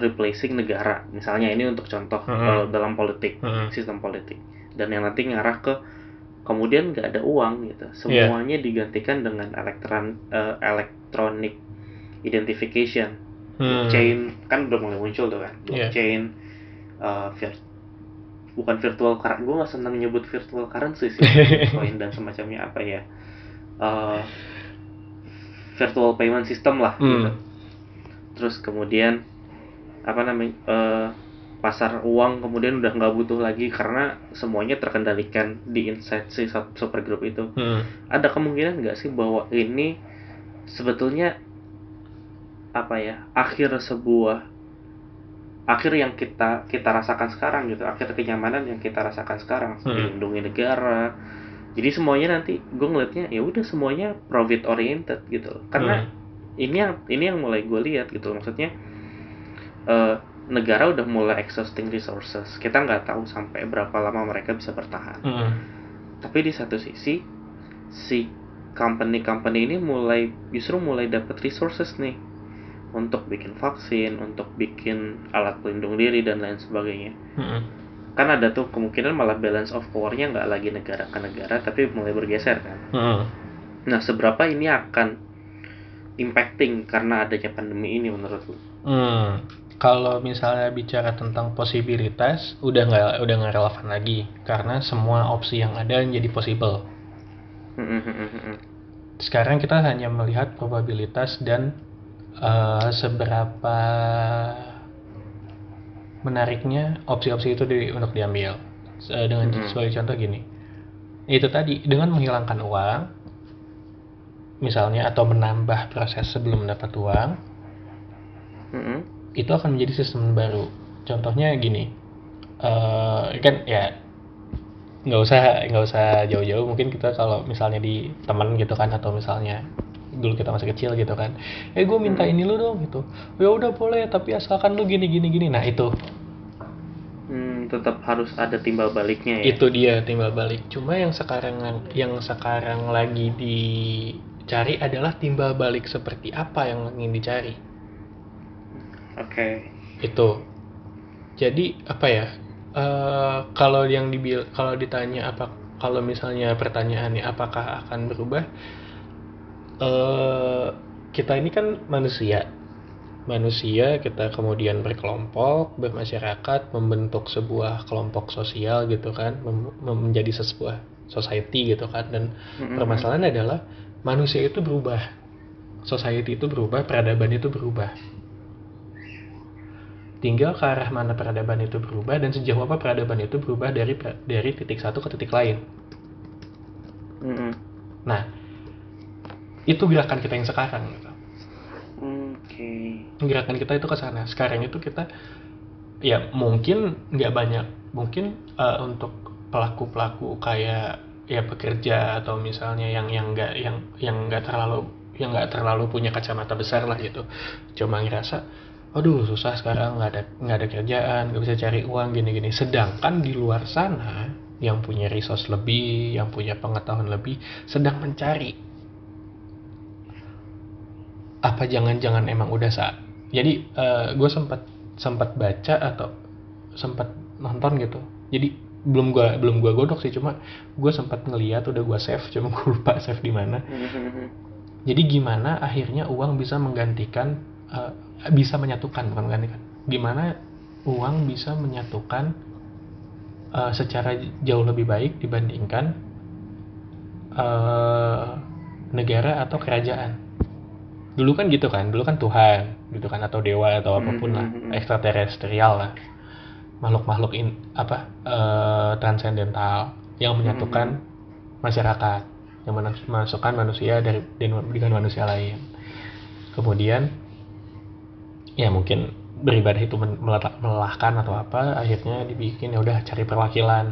Speaker 1: replacing negara misalnya ini untuk contoh
Speaker 2: Mhm.
Speaker 1: kalau dalam politik
Speaker 2: Mm-mm.
Speaker 1: sistem politik dan yang nanti ngarah ke kemudian nggak ada uang gitu
Speaker 2: Iya.
Speaker 1: semuanya digantikan dengan elektron eh, electronic identification
Speaker 2: Hmm.
Speaker 1: blockchain kan udah mulai muncul tuh kan
Speaker 2: Iya.
Speaker 1: blockchain eh, vir- bukan virtual currency gue nggak seneng nyebut virtual currency sih bitcoin dan semacamnya apa ya Eh, virtual payment system lah
Speaker 2: Hmm.
Speaker 1: gitu terus kemudian apa namanya eh, pasar uang kemudian udah nggak butuh lagi karena semuanya terkendalikan di inside si super group itu
Speaker 2: Hmm.
Speaker 1: ada kemungkinan nggak sih bahwa ini sebetulnya apa ya akhir sebuah akhir yang kita kita rasakan sekarang gitu akhir kenyamanan yang kita rasakan sekarang
Speaker 2: Hmm.
Speaker 1: dilindungi negara jadi semuanya nanti gue ngeliatnya ya udah semuanya profit oriented gitu karena
Speaker 2: Hmm.
Speaker 1: ini yang ini yang mulai gue lihat gitu maksudnya eh, negara udah mulai exhausting resources kita nggak tahu sampai berapa lama mereka bisa bertahan
Speaker 2: Hmm.
Speaker 1: tapi di satu sisi si company-company ini mulai justru mulai dapat resources nih untuk bikin vaksin, untuk bikin alat pelindung diri dan lain sebagainya.
Speaker 2: Hmm.
Speaker 1: Kan ada tuh kemungkinan malah balance of power-nya nggak lagi negara ke negara tapi mulai bergeser kan.
Speaker 2: Hmm.
Speaker 1: Nah, seberapa ini akan impacting karena adanya pandemi ini menurut lu?
Speaker 2: Hmm, kalau misalnya bicara tentang posibilitas, udah nggak udah nggak relevan lagi karena semua opsi yang ada menjadi possible. Sekarang kita hanya melihat probabilitas dan eh, seberapa menariknya opsi-opsi itu di, untuk diambil. Se- Dengan sebagai contoh gini, itu tadi dengan menghilangkan uang, misalnya atau menambah proses sebelum mendapat uang,
Speaker 1: hmm.
Speaker 2: Itu akan menjadi sistem baru. Contohnya gini, eh kan ya nggak usah nggak usah jauh-jauh. Mungkin kita kalau misalnya di teman gitu kan atau misalnya dulu kita masih kecil gitu kan, eh gue minta ini lu dong gitu. Ya udah boleh, tapi asalkan lu gini gini gini. Nah itu
Speaker 1: Hmm, tetap harus ada timbal baliknya ya.
Speaker 2: itu dia timbal balik. Cuma yang sekarang yang sekarang lagi dicari adalah timbal balik seperti apa yang ingin dicari.
Speaker 1: Oke.
Speaker 2: itu. Jadi apa ya eh, kalau yang dibil kalau ditanya apa kalau misalnya pertanyaannya apakah akan berubah eh kita ini kan manusia. Manusia kita kemudian berkelompok bermasyarakat membentuk sebuah kelompok sosial gitu kan mem- menjadi sebuah society gitu kan. Dan
Speaker 1: Hmm, hmm,
Speaker 2: permasalahan adalah manusia itu berubah. Society itu berubah peradaban itu berubah tinggal ke arah mana peradaban itu berubah dan sejauh apa peradaban itu berubah dari dari titik satu ke titik lain.
Speaker 1: hmm, hmm.
Speaker 2: Nah, itu gerakan kita yang sekarang. gitu.
Speaker 1: Oke.
Speaker 2: Gerakan kita itu ke sana. Sekarang itu kita ya mungkin nggak banyak, mungkin eh, untuk pelaku-pelaku kayak ya pekerja atau misalnya yang yang nggak yang yang nggak terlalu yang nggak terlalu punya kacamata besar lah gitu. Cuma ngerasa aduh susah sekarang nggak ada nggak ada kerjaan nggak bisa cari uang gini-gini. Sedangkan di luar sana yang punya resource lebih yang punya pengetahuan lebih sedang mencari. Apa jangan-jangan emang udah sa jadi gue sempat sempat baca atau sempat nonton gitu. Jadi belum gua belum gua godok sih cuma gue sempat ngeliat udah gua save cuma gue lupa save di mana. Jadi gimana akhirnya uang bisa menggantikan uh, bisa menyatukan bukan menggantikan gimana uang bisa menyatukan uh, secara jauh lebih baik dibandingkan uh, negara atau kerajaan? Dulu kan gitu kan dulu kan Tuhan gitu kan atau dewa atau apa pun lah ekstraterestrial lah. Makhluk-makhluk in apa uh, transendental yang menyatukan masyarakat yang memasukkan manusia dari dengan manusia lain. Kemudian ya mungkin beribadah itu melelahkan atau apa akhirnya dibikin ya udah cari perwakilan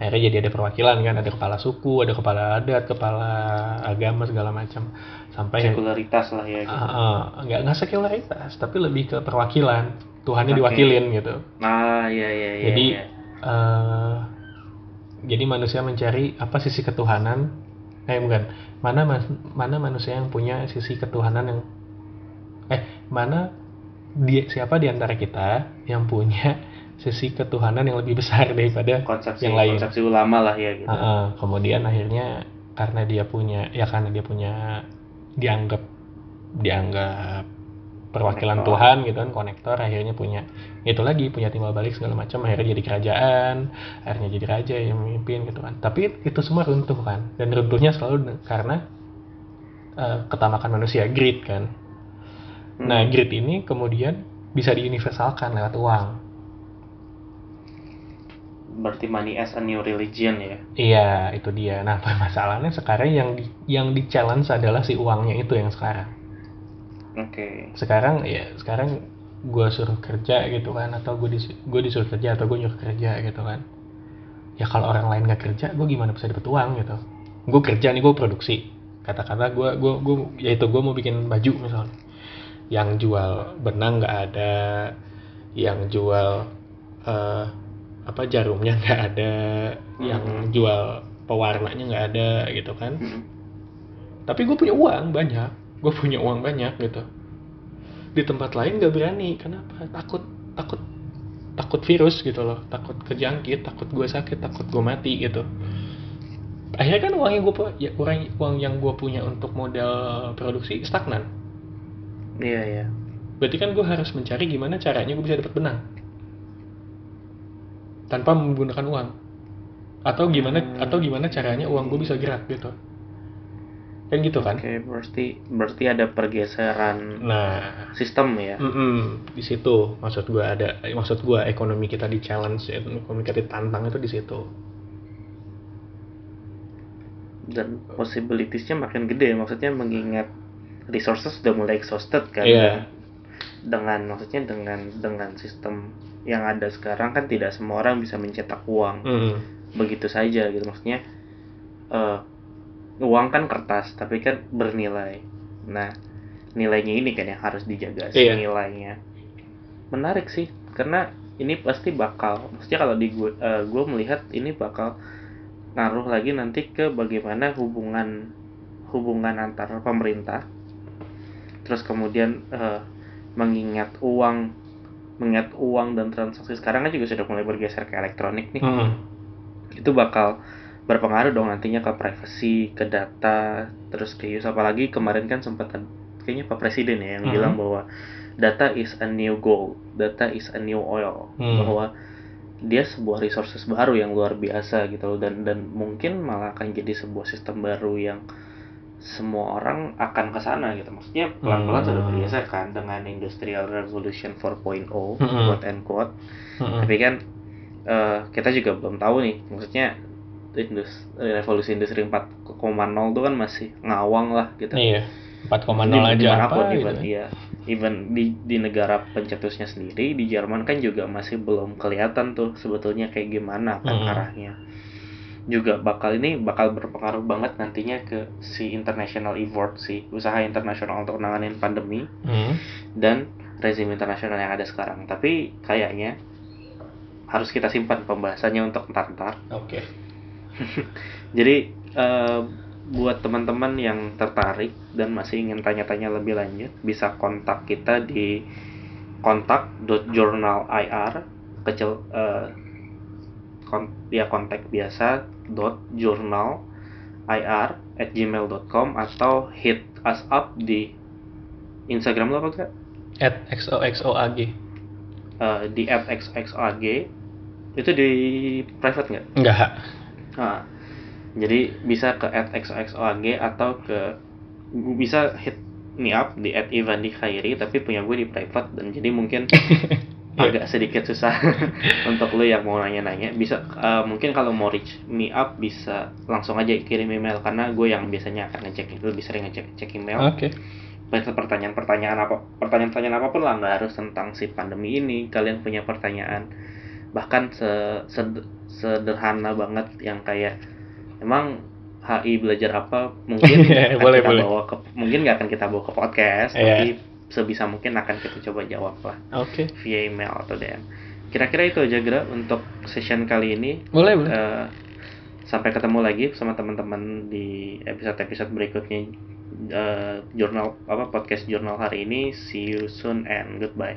Speaker 2: akhirnya jadi ada perwakilan kan ada kepala suku ada kepala adat kepala agama segala macam sampai
Speaker 1: sekularitas lah ya
Speaker 2: gitu. uh, uh, nggak nggak sekularitas tapi lebih ke perwakilan Tuhannya okay. diwakilin gitu
Speaker 1: ah iya iya,
Speaker 2: iya jadi iya. Uh, jadi manusia mencari apa sisi ketuhanan eh bukan mana mana manusia yang punya sisi ketuhanan yang eh mana dia siapa di antara kita yang punya sisi ketuhanan yang lebih besar daripada
Speaker 1: konsepsi,
Speaker 2: yang lain.
Speaker 1: Konsepsi ulama lah ya gitu. Uh,
Speaker 2: uh, kemudian akhirnya karena dia punya ya karena dia punya dianggap dianggap perwakilan konektor. Tuhan gitu kan konektor akhirnya punya itu lagi punya timbal balik segala macam akhirnya jadi kerajaan akhirnya jadi raja yang memimpin gitu kan tapi itu semua runtuh kan dan runtuhnya selalu karena uh, ketamakan manusia greed kan hmm. nah greed ini kemudian bisa diuniversalkan lewat uang.
Speaker 1: Berarti money as a new religion ya?
Speaker 2: Iya itu dia. Nah masalahnya sekarang yang di, yang di challenge adalah si uangnya itu yang sekarang.
Speaker 1: Oke. Okay.
Speaker 2: sekarang ya sekarang gue suruh kerja gitu kan atau gue dis, gue disuruh kerja atau gue nyuruh kerja gitu kan. Ya kalau orang lain nggak kerja gue gimana bisa dapet uang gitu? Gue kerja nih gue produksi. Kata-kata gue gue gue ya itu gue mau bikin baju misalnya yang jual benang nggak ada yang jual uh, apa jarumnya nggak ada hmm. yang jual pewarnanya nggak ada gitu kan. Hmm. tapi gue punya uang banyak gue punya uang banyak gitu. Di tempat lain nggak berani kenapa? Takut takut takut virus gitu loh. Takut kejangkit takut gue sakit takut gue mati gitu. Akhirnya kan uang yang gue ya uang uang yang gue punya untuk modal produksi stagnan
Speaker 1: iya iya
Speaker 2: berarti kan gue harus mencari gimana caranya gue bisa dapat benang tanpa menggunakan uang atau gimana hmm. atau gimana caranya uang gue bisa gerak gitu kan gitu kan?
Speaker 1: Oke, okay, berarti berarti ada pergeseran
Speaker 2: nah
Speaker 1: sistem ya.
Speaker 2: Mm -mm, di situ maksud gue ada maksud gue ekonomi kita di challenge ekonomi kita ditantang itu di situ.
Speaker 1: Dan possibilitiesnya makin gede maksudnya mengingat resources sudah mulai exhausted kan.
Speaker 2: Yeah.
Speaker 1: Dengan maksudnya dengan dengan sistem yang ada sekarang kan tidak semua orang bisa mencetak uang
Speaker 2: mm.
Speaker 1: begitu saja gitu maksudnya uh, uang kan kertas tapi kan bernilai nah nilainya ini kan yang harus dijaga sih
Speaker 2: iya.
Speaker 1: nilainya menarik sih karena ini pasti bakal maksudnya kalau di gue uh, gue melihat ini bakal ngaruh lagi nanti ke bagaimana hubungan hubungan antar pemerintah terus kemudian uh, mengingat uang mengingat uang dan transaksi sekarang kan juga sudah mulai bergeser ke elektronik nih
Speaker 2: hmm.
Speaker 1: itu bakal berpengaruh dong nantinya ke privacy ke data terus ke use apalagi kemarin kan sempat kayaknya pak presiden ya yang hmm. bilang bahwa data is a new gold data is a new oil hmm. bahwa dia sebuah resources baru yang luar biasa gitu dan dan mungkin malah akan jadi sebuah sistem baru yang semua orang akan ke sana gitu. Maksudnya pelan-pelan hmm. sudah berbiasa kan dengan Industrial Revolution 4.0 hmm. quote and quote. Hmm. Tapi kan uh, kita juga belum tahu nih. Maksudnya industri, revolusi industri 4.0 itu kan masih ngawang lah gitu.
Speaker 2: Iya. 4.0 aja apa
Speaker 1: gitu. Even, iya. Even di di negara pencetusnya sendiri di Jerman kan juga masih belum kelihatan tuh sebetulnya kayak gimana kan hmm. arahnya juga bakal ini bakal berpengaruh banget nantinya ke si international effort si usaha internasional untuk menangani pandemi
Speaker 2: hmm.
Speaker 1: dan rezim internasional yang ada sekarang tapi kayaknya harus kita simpan pembahasannya untuk ntar-ntar
Speaker 2: oke okay.
Speaker 1: jadi uh, buat teman-teman yang tertarik dan masih ingin tanya-tanya lebih lanjut bisa kontak kita di kontak.journalir kecil eh, kon, ya kontak biasa dot journal ir at gmail.com atau hit us up di Instagram lo apa kak?
Speaker 2: At xoxoag.
Speaker 1: Eh, di at xxag itu di private nggak?
Speaker 2: Enggak.
Speaker 1: Nah, jadi bisa ke at xxoag atau ke bisa hit me up di at Ivandi Khairi tapi punya gue di private dan jadi mungkin agak sedikit susah untuk lo yang mau nanya-nanya bisa eh, mungkin kalau mau reach me up bisa langsung aja kirim email karena gue yang biasanya akan ngecek lebih sering ngecek cek email
Speaker 2: Oke.
Speaker 1: banyak pertanyaan-pertanyaan apa pertanyaan-pertanyaan apa pun lah nggak harus tentang si pandemi ini kalian punya pertanyaan bahkan se sed- sederhana banget yang kayak emang HI belajar apa mungkin akan
Speaker 2: Boleh,
Speaker 1: kita
Speaker 2: boleh.
Speaker 1: bawa ke mungkin nggak akan kita bawa ke podcast
Speaker 2: Iya.
Speaker 1: tapi sebisa mungkin akan kita coba jawab lah
Speaker 2: Oke.
Speaker 1: via email atau DM kira-kira itu aja Gra untuk session kali ini
Speaker 2: Boleh, boleh.
Speaker 1: Eh, sampai ketemu lagi sama teman-teman di episode-episode berikutnya eh, jurnal apa podcast jurnal hari ini see you soon and goodbye